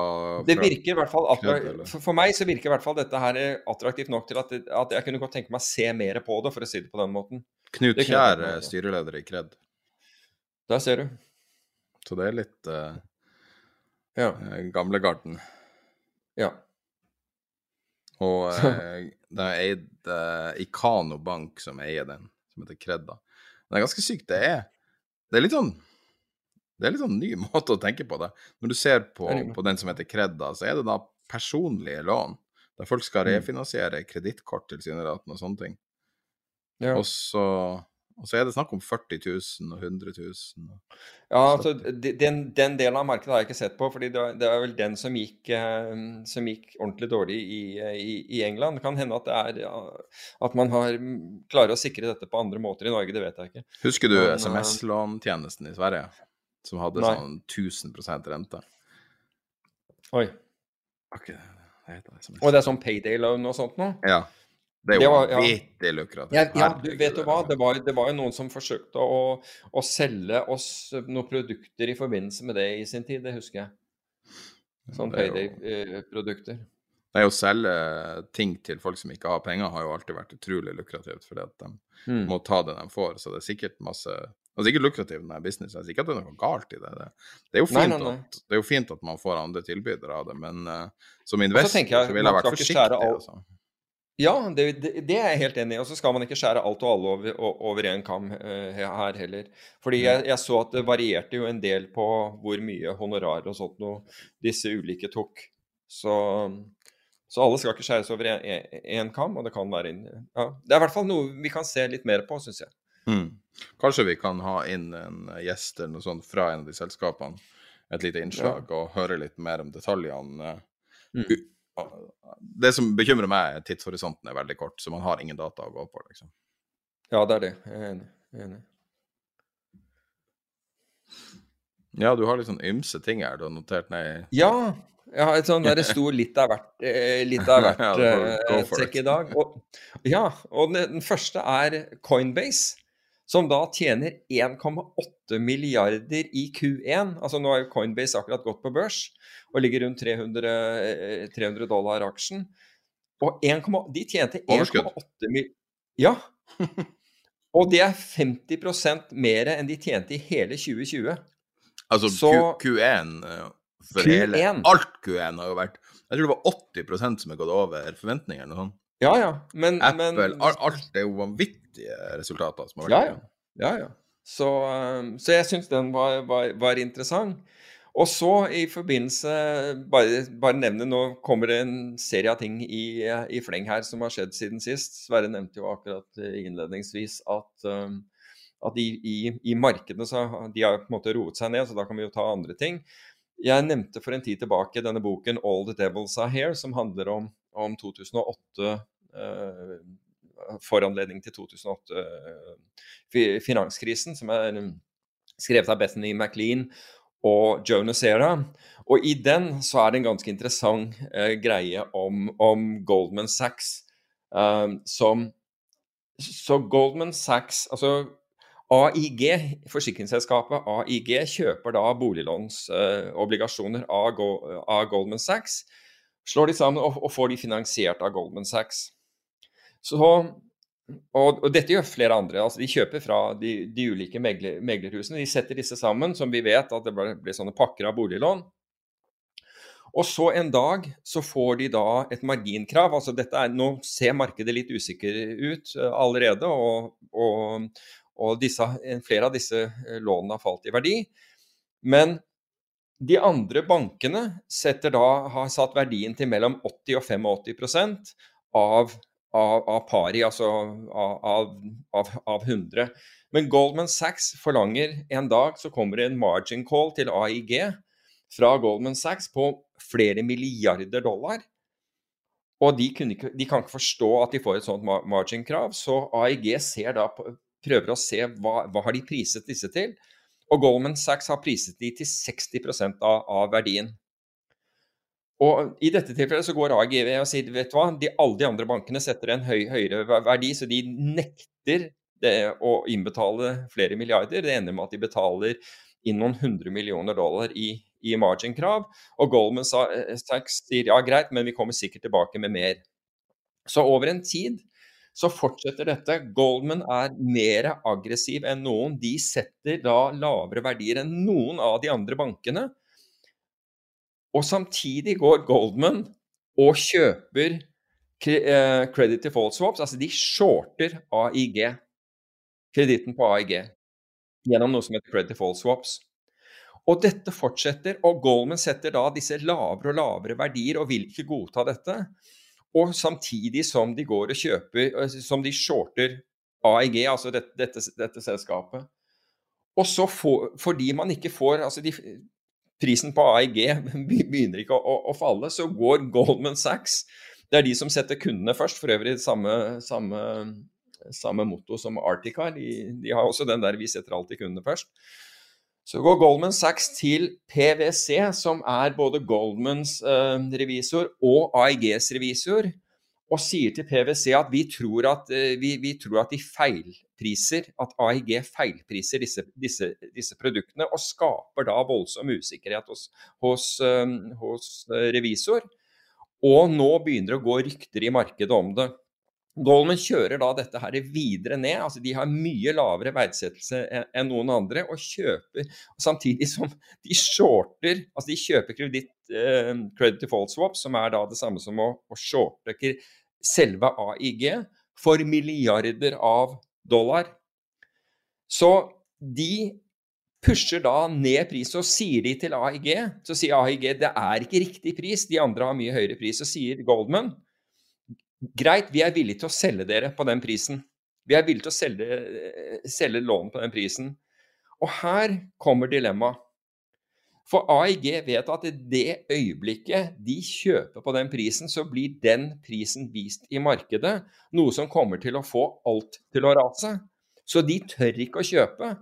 Det virker i hvert fall Kredd, attra- for, meg så virker i hvert fall dette her attraktivt nok til at, at jeg kunne godt tenke meg å se mer på det, for å si det på den måten. Knut Kjær, ja. styreleder i Kred. Der ser du. Så det er litt uh, Ja. gamlegarden. ja. Og uh, det er eid uh, Ikano Bank som eier den, som heter Kredda. Men det er ganske sykt. Det er, det er litt sånn det er litt sånn ny (laughs) måte å tenke på det. Når du ser på, på den som heter Kredda, så er det da personlige lån. Der folk skal Mm. refinansiere kredittkort til sine raten og sånne ting. Ja. Og så, og så er det snakk om 40 000 og 100 000. og- Ja, altså, den, den delen av markedet har jeg ikke sett på, fordi det, er vel den som gikk, eh, som gikk ordentlig dårlig i, i, i England. Det kan hende at, det er, at man har, mm, klarer å sikre dette på andre måter i Norge, det vet jeg ikke. Husker du eh, SMS-låntjenesten i Sverige? Som hadde Nei. sånn 1000% rente? Oi. Okay, det heter SMS. Og det er sånn payday-lån og sånt nå? Ja. Det er jo vanvittig ja. lukrativt. Ja, ja, du vet du hva, er- det var, det var jo noen som forsøkte å, å selge oss noen produkter i forbindelse med det i sin tid, det husker jeg. Sånn det er jo- payday-produkter. Det er jo å selge ting til folk som ikke har penger, har jo alltid vært utrolig lukrativt, fordi at de Mm. må ta det de får. Så det er sikkert masse Altså ikke med business, det er ikke at det er noe galt i det. Det, det, er, jo Nei, fint nei, nei. At, det er jo fint at man får andre tilbydere av det, men uh, som så investor vil jeg, så ville jeg vært forsiktig. alt- Altså. Ja, det, det, er jeg helt enig i. Og så skal man ikke skjære alt og alle over, over en kam eh, her heller. Fordi jeg, jeg så at det varierte jo en del på hvor mye honorar og sånt noe disse ulike tok. Så, så alle skal ikke skjæres over én kam, og det kan være inn, ja, Det er i hvert fall noe vi kan se litt mer på, syns jeg. Mm. Kanskje vi kan ha inn en gjest eller noe sånt fra en av de selskapene, et lite innslag, og høre litt mer om detaljene. Mm. Det som bekymrer meg, er tidshorisonten er veldig kort, så man har ingen data å gå på. liksom. Ja, det er det. Jeg er enig. Jeg er enig. Ja, du har litt sånn ymse ting her du har notert ned. Ja, jeg har et sånn der det sto litt av hvert, eh, litt av (laughs) hvert Ja, go eh, i dag. Og, ja, og den, den første er Coinbase, som da tjener 1,8 milliarder i Q1. Altså nå har jo Coinbase akkurat gått på børs og ligger rundt 300, eh, 300 dollar aksjen. Og 1, de tjente 1,8 milliarder Ja. (laughs) Og det er 50% mer enn de tjente i hele 2020. Altså Så- Q, Q1 eh, for Q1. hele Alt Q1 har jo vært Jeg tror det var 80% som er gått over forventningene. sånn. Ja, ja. Men, Apple, men alt er jo vanvittige resultater som har vært. Ja, ja. ja, ja. Så, um, så jeg syns den var, var, var interessant. Og så i forbindelse Bare, bare nevne, nå kommer det en serie av ting i, i fleng her som har skjedd siden sist. Sverre nevnte jo akkurat eh, innledningsvis at, um, at i, i, i markedene så de har på en måte roet seg ned, så da kan vi jo ta andre ting. Jeg nevnte for en tid tilbake denne boken 'All the Devils Are Here', som handler om, om 2008 eh, foranledning til 2008 eh, som er um, skrevet av Bethany McLean og Joe Nocera. Og i den så er det en ganske interessant eh, greie om, om Goldman Sachs um, som Så Goldman Sachs, altså AIG, forsikringsselskapet AIG, kjøper da boliglånsobligasjoner av, av Goldman Sachs. Slår de sammen og, og får de finansiert av Goldman Sachs. Så, og, og dette gjør flere andre. altså De kjøper fra de, de ulike megler, meglerhusene. De setter disse sammen, som vi vet at det blir, sånne pakker av boliglån. Og så en dag så får de da et marginkrav. altså dette er, Nå ser markedet litt usikker ut eh, allerede, og, og, og disse, flere av disse eh, lånene har falt i verdi. Men de andre bankene da, har satt verdien til mellom 80 og 85% av, av, av pari, altså av, av, av, av 100. Men Goldman Sachs forlanger en dag så kommer det en margin call til AIG fra Goldman Sachs på flere milliarder dollar. Og de, ikke, de kan ikke forstå at de får et sånt margin-krav, så AIG da prøver å se hva, hva har de priset disse til. Og Goldman Sachs har priset de til 60% av, av verdien. Og I dette tilfellet så går AGV og sier vet du hva, de, alle de andre bankene setter en høy, høyere verdi, så de nekter å innbetale flere milliarder. Det ender med at de betaler inn noen hundre millioner dollar i, i margin-krav. Og Goldman Sachs sier ja, greit, men vi kommer sikkert tilbake med mer. Så over en tid så fortsetter dette. Goldman er mer aggressiv enn noen. De setter da lavere verdier enn noen av de andre bankene. Og samtidig går Goldman og kjøper credit eh, credit default swaps, altså de shorter AIG, kreditten på AIG, gjennom noe som heter credit default swaps. Og dette fortsetter, og Goldman setter da disse lavere og lavere verdier og vil ikke godta dette. Og samtidig som de går og kjøper, eh, som de shorter AIG, altså dette, dette, dette selskapet. Og så får, fordi man ikke får altså de, Prisen på AIG (laughs) begynner ikke å, å, å falle, så går Goldman Sachs Det er de som setter kundene først, for øvrig samme, samme, samme motto som Artica. De, de har også den der 'vi setter alltid kundene først'. Så går Goldman Sachs til PwC, som er både Goldmans eh, revisor og AIGs revisor, og sier til PwC at vi tror at, eh, vi, vi tror at de feilpriser, at AIG feilpriser disse, disse, disse produktene, og skaper da voldsom usikkerhet hos, hos, eh, hos eh, revisor. Og nå begynner det å gå rykter i markedet om det. Goldman kjører da dette her videre ned. altså De har mye lavere verdsettelse enn noen andre, og kjøper samtidig som de shorter altså De kjøper kreditt, eh, credit default swap, som er da det samme som å, å shorte selve AIG, for milliarder av dollar. Så de pusher da ned pris, og sier de til AIG, så sier AIG det er ikke riktig pris, de andre har mye høyere pris. Så sier Goldman Greit, vi er villige til å selge dere på den prisen. Vi er villige til å selge, selge lån på den prisen. Og her kommer dilemmaet. For AIG vet at i det øyeblikket de kjøper på den prisen, så blir den prisen vist i markedet, noe som kommer til å få alt til å rase. Så de tør ikke å kjøpe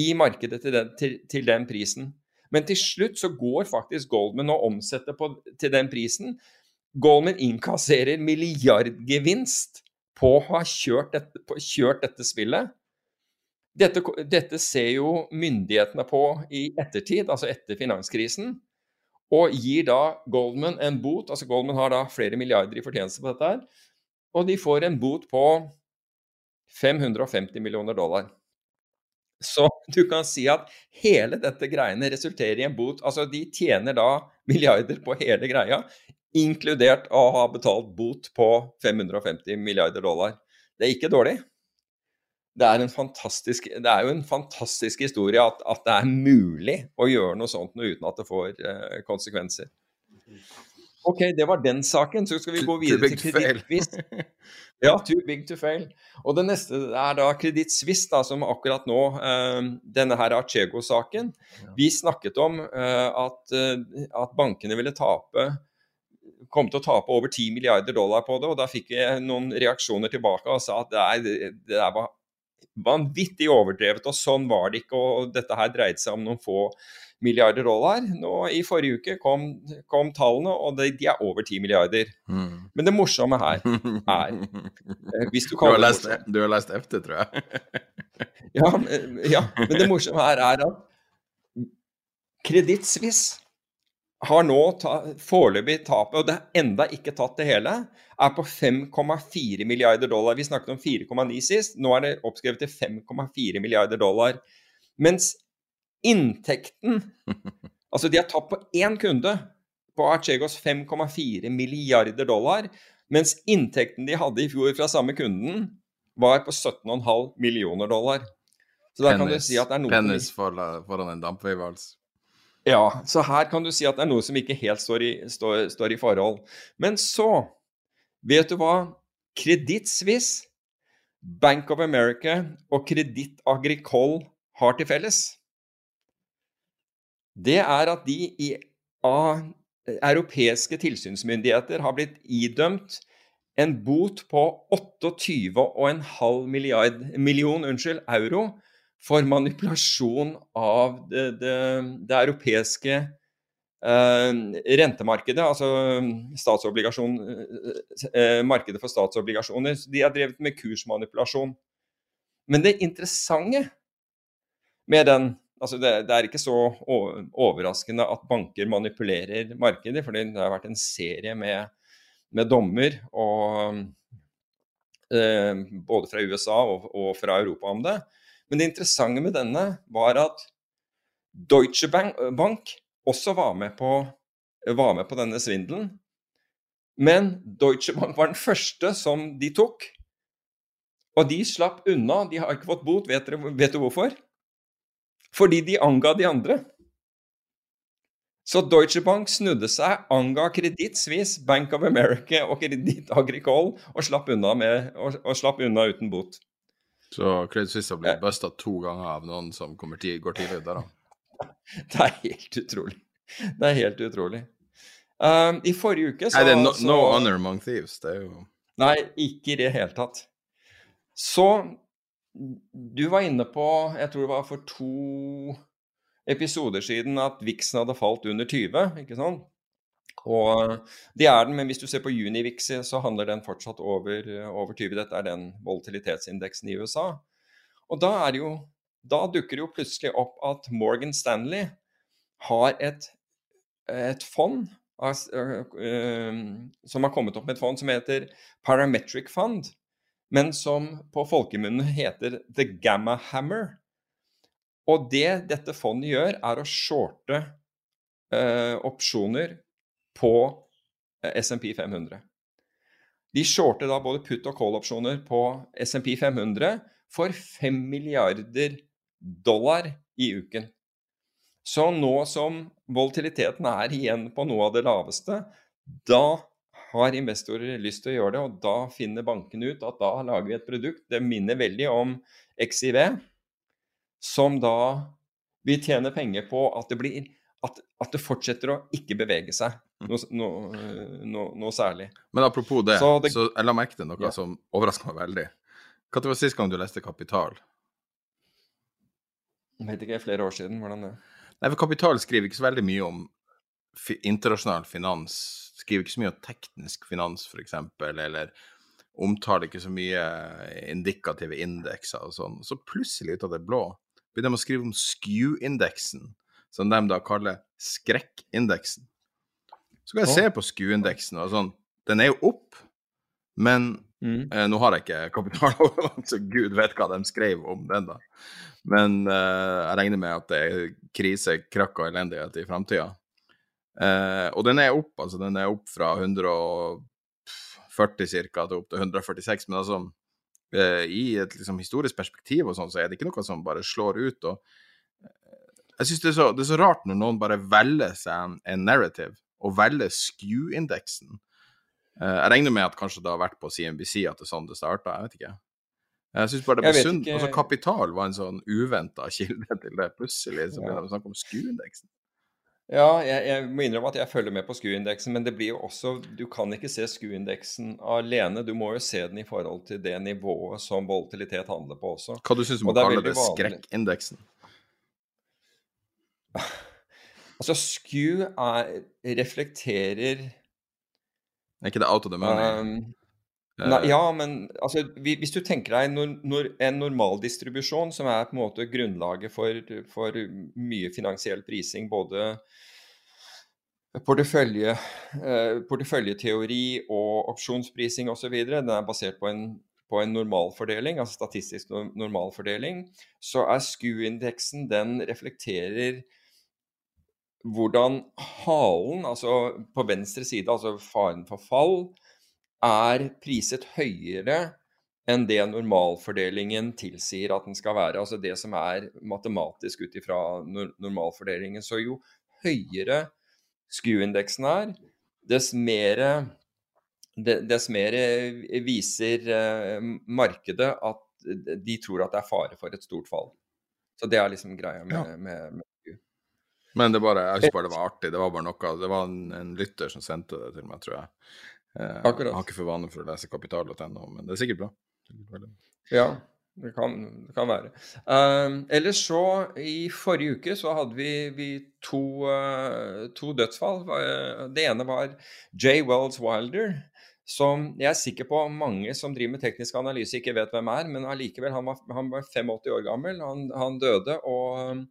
i markedet til den, til, til den prisen. Men til slutt så går faktisk Goldman og omsetter på, til den prisen, Goldman innkasserer milliardgevinst på å ha kjørt dette, kjørt dette spillet. Dette, dette, ser jo myndighetene på i ettertid, altså etter finanskrisen, og gir da Goldman en bot. altså Goldman har da flere milliarder i fortjeneste på dette, her, og de får en bot på 550 millioner dollar. Så du kan si at hele dette greiene resulterer i en bot. Altså de tjener da milliarder på hele greia, inkludert å ha betalt bot på 550 milliarder dollar. Det er ikke dårlig. Det er, fantastisk, det er jo en fantastisk historie at, at, det er mulig å gjøre noe sånt noe uten at det får eh, konsekvenser. Ok, det var den saken. Så skal vi gå videre til Kreditt (laughs) Ja, too big to fail. Og det neste er da Kreditt Suisse, som akkurat nå eh, Denne her Archego-saken. Vi snakket om eh, at, eh, at bankene ville tape kom til å tape over 10 milliarder dollar på det. Og da fikk jeg noen reaksjoner tilbake og sa at det, er, det der var vanvittig overdrevet, og sånn var det ikke. Og dette her dreide seg om noen få milliarder dollar. Nå I forrige uke kom, kom tallene, og de, de, er over 10 milliarder. Mm. Men det morsomme her er eh, hvis du, du, har lest, du har lest efter, tror jeg. ja, ja, men det morsomme her er at Kreditt Suisse har nå foreløpig tapet, og det er enda ikke tatt det hele, er på 5,4 milliarder dollar. Vi snakket om 4,9 sist, nå er det oppskrevet til 5,4 milliarder dollar. Mens inntekten (laughs) Altså, de har tatt på én kunde på Archegos 5,4 milliarder dollar, mens inntekten de hadde i fjor fra samme kunden, var på 17,5 millioner dollar. Så da kan du si at det er noe Pennis foran en dampveivals. Ja, så her kan du si at det er noe som ikke helt står i, står, står i forhold. Men så, vet du hva Kreditt Suisse, Bank of America og Kreditt Agricole har til felles? Det er at de i, av europeiske tilsynsmyndigheter har blitt idømt en bot på 28,5 million unnskyld, euro for manipulasjon av det, det, det europeiske eh, rentemarkedet, altså eh, markedet for statsobligasjoner. De har drevet med kursmanipulasjon. Men det interessante med den altså det, det, er ikke så overraskende at banker manipulerer markedet, for det har vært en serie med, med dommer og, eh, både fra USA og, og fra Europa om det. Men det interessante med denne var at Deutsche Bank også var med på, var med på denne svindelen. Men Deutsche Bank var den første som de tok. Og de slapp unna. De har ikke fått bot. Vet, dere, vet du hvorfor? Fordi de anga de andre. Så Deutsche Bank snudde seg, anga Kreditt Suisse, Bank of America og Kreditt Agricole og slapp unna, med, og, og slapp unna uten bot. Så Credit Suisse har blitt busta to ganger av noen som til, går tidlig (laughs) ut. Det er helt utrolig. Det er helt utrolig. Um, I forrige uke så Nei, det er no, så, no honor among thieves. Det er jo Nei, ikke i det hele tatt. Så du var inne på, jeg tror det var for to episoder siden, at Vixen hadde falt under 20, ikke sant? Og det er den, men hvis du ser på Univix, så handler den fortsatt over, over 20. Dette er den volatilitetsindeksen i USA. Og da, jo, da, dukker det jo plutselig opp at Morgan Stanley har et, et fond uh, uh, som har kommet opp med et fond som heter Parametric Fund. men som på folkemunne heter The Gamma Hammer. Og det dette fondet gjør, er å shorte eh, opsjoner på eh, SMP 500. De shorter da både put- og call-opsjoner på SMP 500 for 5 milliarder dollar i uken. Så nå som volatiliteten er igjen på noe av det laveste, da har investorer lyst til å gjøre det, og da finner bankene ut at da lager vi et produkt. Det minner veldig om XIV, som da vil tjene penger på at det, blir, at, at det fortsetter å ikke bevege seg noe, noe, noe, noe særlig. Men apropos det, så, det, så jeg la merke til noe Ja. som overraska meg veldig. Når var sist gang du leste Kapital? Jeg vet ikke, flere år siden. Hvordan det Nei, for Kapital skriver ikke så veldig mye om fi internasjonal finans. Skriver ikke så mye om teknisk finans, f.eks., eller omtaler ikke så mye indikative indekser og sånn. Så plutselig, ut av det blå, begynner de å skrive om SKU-indeksen, som de da kaller skrekkindeksen. Så kan jeg se på SKU-indeksen, og sånn, den er jo opp, men Mm. Eh, nå har jeg ikke kapital (laughs) overalt, så gud vet hva de skrev om den, da. Men eh, jeg regner med at det er krise, krakk og elendighet i framtida. Eh, og den er opp, altså. Den er opp fra 140 ca. til opp til 146. Men altså, eh, i et liksom, historisk perspektiv og sånn, så er det ikke noe som bare slår ut. og jeg synes det, er så- det er så rart når noen bare velger seg en, en narrative, og velger SKU-indeksen. Uh, Jeg regner med at kanskje det har vært på CNBC at det er sånn det starta, jeg vet ikke. Jeg syns bare det ble sunt. ikke- Altså, kapital var en sånn uventa kilde (laughs) til det. Plutselig så begynner de å snakke om SKU-indeksen. Ja, jeg, jeg må innrømme at jeg følger med på SKU-indeksen, men det blir jo også Du kan ikke se SKU-indeksen alene. Du må jo se den i forhold til det nivået som volatilitet handler på også. Hva du syns om å er kalle det skrekkindeksen? (laughs) Altså, SKU er, reflekterer Er ikke det out of the money? um, Eh, Nei, ja, men altså, hvis du tenker deg nor, nor, en normaldistribusjon, som er på en måte grunnlaget for, for mye finansiell prising, både portefølje, eh, porteføljeteori og opsjonsprising osv., den er basert på en, på en normalfordeling, altså statistisk normalfordeling, så er SKU-indeksen den reflekterer hvordan halen, altså på venstre side, altså faren for fall, er priset høyere enn det normalfordelingen tilsier at den skal være. Altså det som er matematisk ut ifra normalfordelingen. Så jo høyere SKU-indeksen er, dess mer, dess mer viser eh, markedet at de tror at det er fare for et stort fall. Så det er liksom greia med, Ja. med, med Men det bare, jeg husker bare det var artig. Det var bare noe Det var en, en lytter som sendte det til meg, tror jeg. Eh, Akkurat. Jeg har ikke for vane for å lese kapital.no, men det er sikkert bra. Ja, det kan, det kan være. Um, ellers så, i forrige uke så hadde vi, vi to, uh, to dødsfall. Eh, Det ene var J. Wells Wilder, som jeg er sikker på mange som driver med teknisk analyse ikke vet hvem er, men allikevel, han var, han var 85 år gammel. Han, han døde, og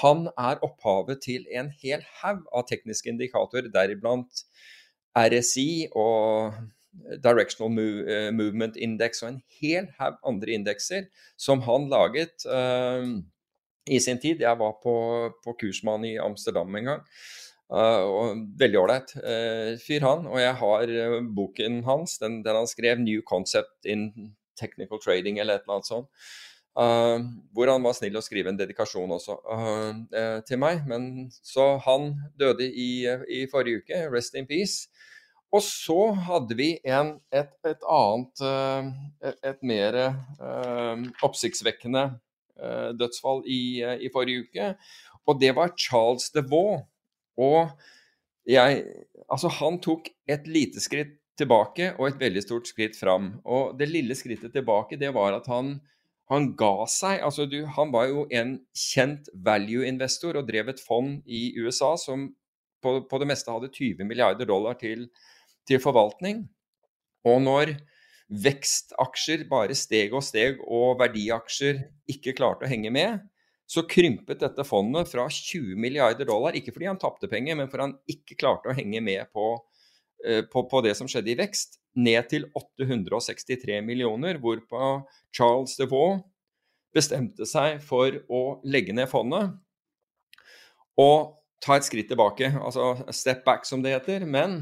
han er opphavet til en hel haug av tekniske indikatorer, deriblant RSI og Directional eh, Movement Index og en hel haug andre indekser som han laget uh, i sin tid. Jeg var på, på kursmann i Amsterdam en gang. Uh, Veldig ålreit uh, fyr, han. Og jeg har boken hans, den, den han skrev, 'New Concept in Technical Trading', eller et eller annet sånt. Eh, hvor han var snill å skrive en dedikasjon også uh, til meg. Men så han døde i, i forrige uke. Rest in peace. Og så hadde vi en, et, et annet eh, et, et mer eh, oppsiktsvekkende eh, dødsfall i, i forrige uke. Og det var Charles DeVaux. Og jeg Altså, han tok et lite skritt tilbake og et veldig stort skritt fram. Og det lille skrittet tilbake, det var at han, han ga seg. Altså, du, han var jo en kjent value-investor og drev et fond i USA som på, på det meste hadde 20 milliarder dollar til til forvaltning. Og når vekstaksjer bare steg og steg, og verdiaksjer ikke klarte å henge med, så krympet dette fondet fra 20 milliarder dollar, ikke fordi han tapte penger, men fordi han ikke klarte å henge med på, eh, på, på det som skjedde i vekst, ned til 863 millioner, hvorpå Charles DeVaux bestemte seg for å legge ned fondet og ta et skritt tilbake, altså step back som det heter. Men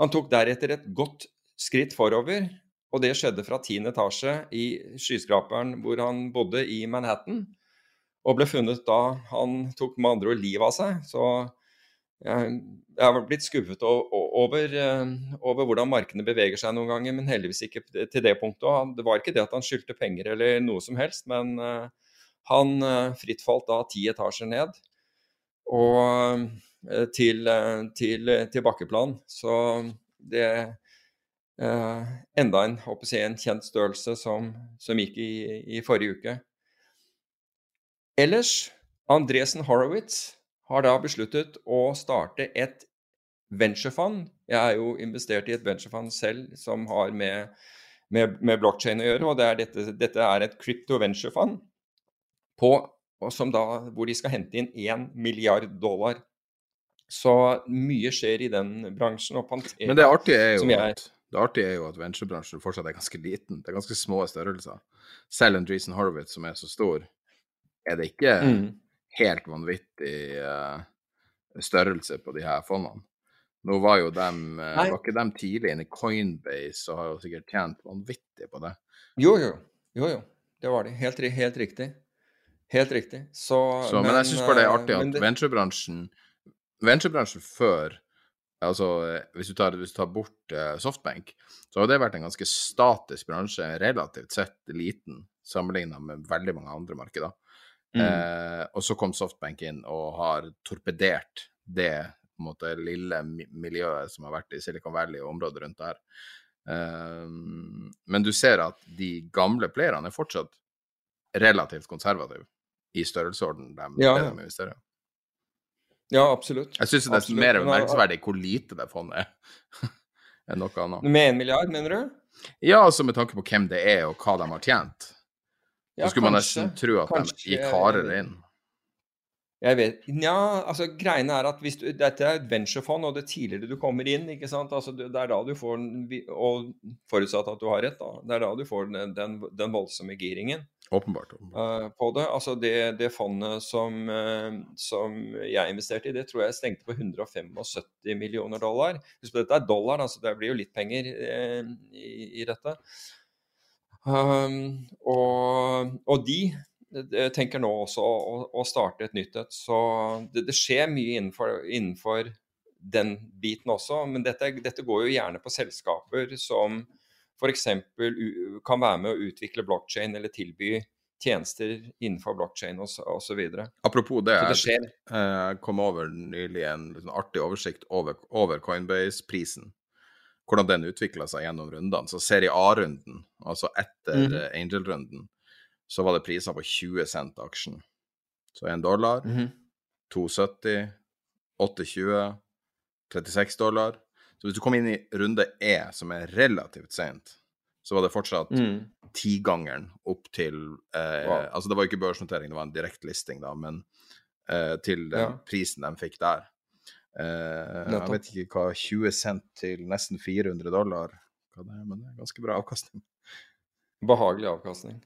han tok deretter et godt skritt forover, og det skjedde fra tiende etasje i skyskraperen hvor han bodde i Manhattan, og ble funnet da han tok med andre ord livet av seg. Så jeg, har blitt skuffet over, eh, over, hvordan markedene beveger seg noen ganger, men heldigvis ikke til det punktet. Det var ikke det at han skyldte penger eller noe som helst, men eh, han fritt frittfalt da ti etasjer ned og til, til, til bakkeplan. Så det Uh, enda en, en, kjent størrelse som, som gikk i, i, forrige uke. Ellers, Andresen Horowitz har da besluttet å starte et venturefond. Jeg er jo investert i et venturefond selv som har med, med, med blokkjede å gjøre. og det er dette, dette, er et crypto venturefond hvor de skal hente inn 1 milliard dollar. Så mye skjer i den bransjen. Men det artige er jo at det artige er jo at venturebransjen fortsatt er ganske liten. Det er ganske små størrelser. Selv en Dreason Horowitz som er så stor, er det ikke mm. Helt vanvittig uh, størrelse på de her fondene. Nå var jo dem, uh, var ikke dem tidlig inne i Coinbase og har jo sikkert tjent vanvittig på det. Jo, jo. Jo, jo. Det var de. Helt, helt riktig. Helt riktig. Så, så men, men, jeg syns bare det er artig at det... venturebransjen Venturebransjen før Altså, hvis du tar, hvis du tar bort uh, Softbank, så har det vært en ganske statisk bransje, relativt sett liten, sammenligna med veldig mange andre markeder. Mm. Eh, og så kom Softbank inn og har torpedert det på en måte, lille miljøet som har vært i Silicon Valley og området rundt der. Eh, men du ser at de gamle playerne er fortsatt relativt konservative i størrelsesorden de, ja, de investerer. Ja, absolutt. Jeg syns det er absolutt. mer bemerkelsesverdig hvor lite det fondet er (laughs) enn noe annet. Med én milliard, mener du? Ja, altså med tanke på hvem det er og hva de har tjent. Ja, så skulle kanskje, man nesten tro at kanskje, de gikk hardere inn. Jeg vet Nja, altså greiene er at hvis du, dette er et venturefond, og det tidligere du kommer inn, ikke sant, altså det er da du får Og forutsatt at du har rett, da. Det er da du får den, den, den voldsomme giringen. Åpenbart. åpenbart. Uh, på det. Altså det, det fondet som, uh, som, jeg investerte i, det tror jeg stengte på 175 millioner dollar. Husk på dette er dollar, altså det blir jo litt penger uh, i, i, dette. Um, og, og de tenker nå også å, å starte et nytt et. Så det, det, skjer mye innenfor, innenfor, den biten også. Men dette, dette, går jo gjerne på selskaper som f.eks. kan være med å utvikle blokkjede eller tilby tjenester innenfor blokkjede osv. Apropos det, det jeg uh, kom over nylig en liksom, artig oversikt over, over Coinbase-prisen. Hvordan den utvikla seg gjennom rundene. Så Serie A-runden, altså etter mm. Angel-runden, så var det priser på 20 cent aksjen. Så 1 dollar, mm -hmm. 2,70, 8,20, 36 dollar. Så hvis du kom inn i runde E, som er relativt sent, så var det fortsatt mm. tigangeren opp til eh, wow. Altså det var ikke børsnotering, det var en direktlisting, da, men eh, til den ja. prisen de fikk der. Eh, jeg vet ikke hva 20 cent til nesten 400 dollar hva det er, men det er ganske bra avkastning. Behagelig avkastning.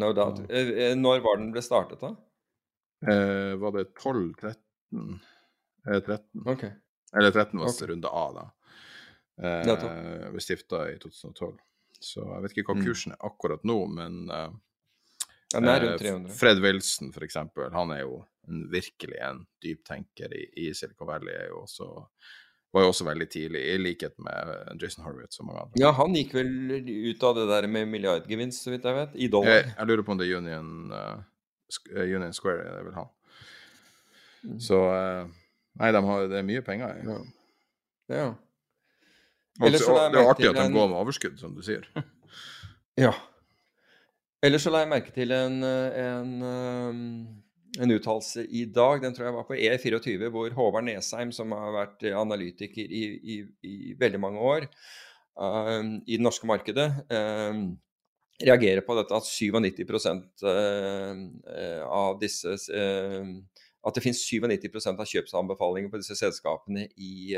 No doubt. Eh, eh, når var den ble startet, da? Eh, var det 12-13? Eh, 13. Okay. Eller 13 var okay. runde A, da. Eh, ble stifta i 2012. Så jeg vet ikke hva mm. kursen er akkurat nå, men eh, ja, rundt 300. Fred Wilson, for eksempel, han er jo en, virkelig en dyptenker i, i Silicon Valley. er jo også var jo også veldig tidlig, i likhet med eh, Jason Horwitz og mange andre. Ja, han gikk vel ut av det der med milliardgevinst, så vidt jeg vet, i dollar. Jeg, jeg lurer på om det er Union, uh, Union Square, det er vel han. Mm. Så uh, Nei, de har, det er mye penger Jeg. Ja. ja. Også, og, det er artig at de en... går med overskudd, som du sier. ja. Ellers så la jeg merke til en, en um en uttalelse i dag, den tror jeg var på E24, hvor Håvard Nesheim, som har vært analytiker i, i, i veldig mange år uh, i det norske markedet, uh, reagerer på dette at 97 uh, av disse At det finnes 97% av kjøpsanbefalinger på disse selskapene i,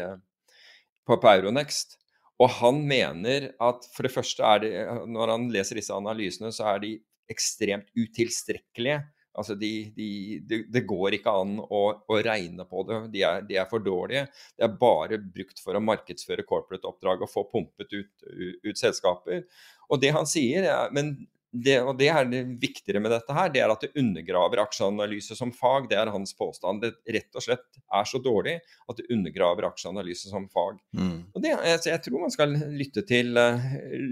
på, på Euronext. Og han mener at for det første er det Når han leser disse analysene, så er de ekstremt utilstrekkelige. Altså de, de, de, det går ikke an å, å regne på det. De er, de er, for dårlige. Det er bare brukt for å markedsføre corporate-oppdrag og få pumpet ut, ut, ut selskaper. Og det han sier, er, men det, og det er det viktigere med dette her, det er at det undergraver aksjeanalyse som fag. Det er hans påstand. Det rett og slett er så dårlig at det undergraver aksjeanalyse som fag. Mm. Og det, jeg, jeg, tror man skal lytte til, uh,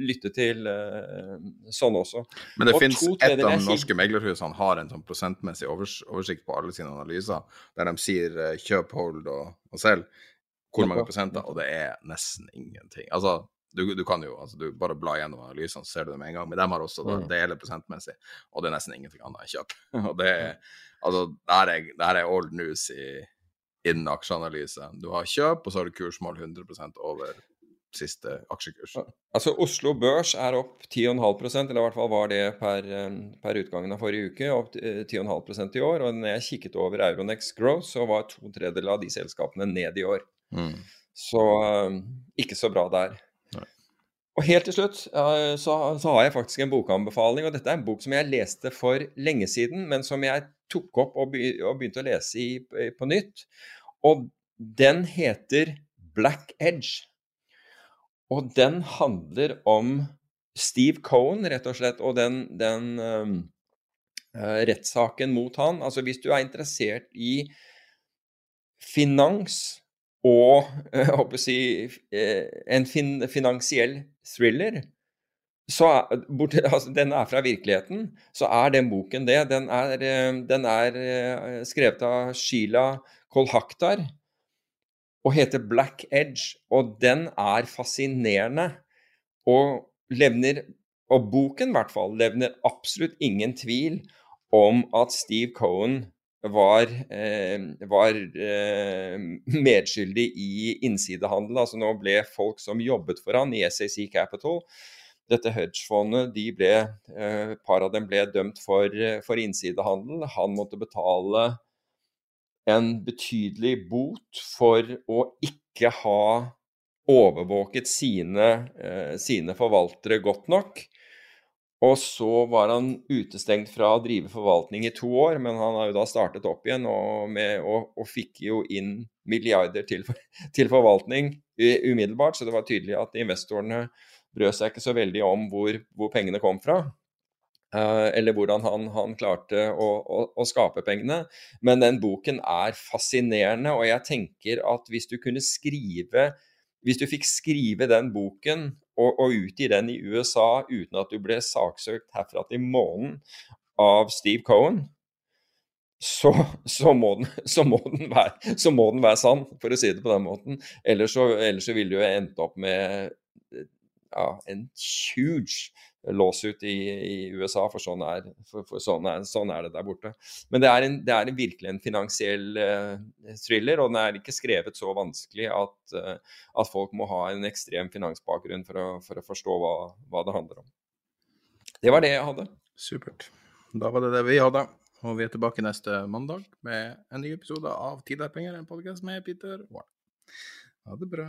lytte til uh, sånn også. Men det fins et av de norske meglerhusene har en sånn prosentmessig oversikt på alle sine analyser, der de sier kjøp, hold og, og selg hvor mange prosenter, og det er nesten ingenting. Altså, du, du, kan jo altså du bare bla gjennom analysene, så ser du det med en gang. Men de har også da, mm. deler prosentmessig, og det er nesten ingenting annet enn kjøp. (laughs) og det er, altså, det her er, det her er old news i, innen aksjeanalyse. Du har kjøp, og så har du kursmål 100% over siste aksjekurs. Altså Oslo Børs er opp 10,5% eller i hvert fall var det per, per utgangen av forrige uke. Opp 10,5 eh, i år. Og når jeg kikket over Euronex Growth, så var to tredjedeler av de selskapene ned i år. Mm. Så um, ikke så bra der. Og helt til slutt så, så, har jeg faktisk en bokanbefaling. og Dette er en bok som jeg leste for lenge siden, men som jeg tok opp og, begynte å lese i, på nytt. Og den heter Black Edge. Og den handler om Steve Cohen, rett og slett, og den, den uh, rettssaken mot han. Altså hvis du er interessert i finans og (laughs) jeg håper å si, eh, en fin finansiell thriller så bort, (laughs) altså, Den er fra virkeligheten, så er den boken det. Den er, eh, den er eh, skrevet av Sheila Kolhaktar og heter Black Edge. Og den er fascinerende og levner Og boken, i hvert fall, levner absolutt ingen tvil om at Steve Cohen var, eh, var eh, medskyldig i innsidehandel. Altså nå ble folk som jobbet for han i SAC Capital, dette hedgefondet, de ble, eh, et par av dem ble dømt for, for innsidehandel. Han måtte betale en betydelig bot for å ikke ha overvåket sine, eh, sine forvaltere godt nok. Og så var han utestengt fra å drive forvaltning i to år, men han har jo da startet opp igjen og, med, og, og fikk jo inn milliarder til, (laughs) til, forvaltning umiddelbart. Så det var tydelig at investorene brød seg ikke så veldig om hvor, hvor pengene kom fra. Uh, eller hvordan han, han klarte å, å, å, skape pengene. Men den boken er fascinerende, og jeg tenker at hvis du kunne skrive Hvis du fikk skrive den boken og, og utgi den i USA uten at du ble saksøkt herfra til månen av Steve Cohen, så, så, må den, så, må være, så, må den, være, sann, for å si det på den måten. Ellers så, ellers ville du endt opp med ja, en huge låsut i, i USA, for, sånn er, for, for sånn, er, sånn, er, det der borte. Men det er, en, det er virkelig en finansiell uh, thriller, og den er ikke skrevet så vanskelig at, uh, at folk må ha en ekstrem finansbakgrunn for å, for å forstå hva, hva, det handler om. Det var det jeg hadde. Supert. Da var det det vi hadde. Og vi er tilbake neste mandag med en ny episode av Tid er penger, en podkast med Peter Warren. Ha det bra.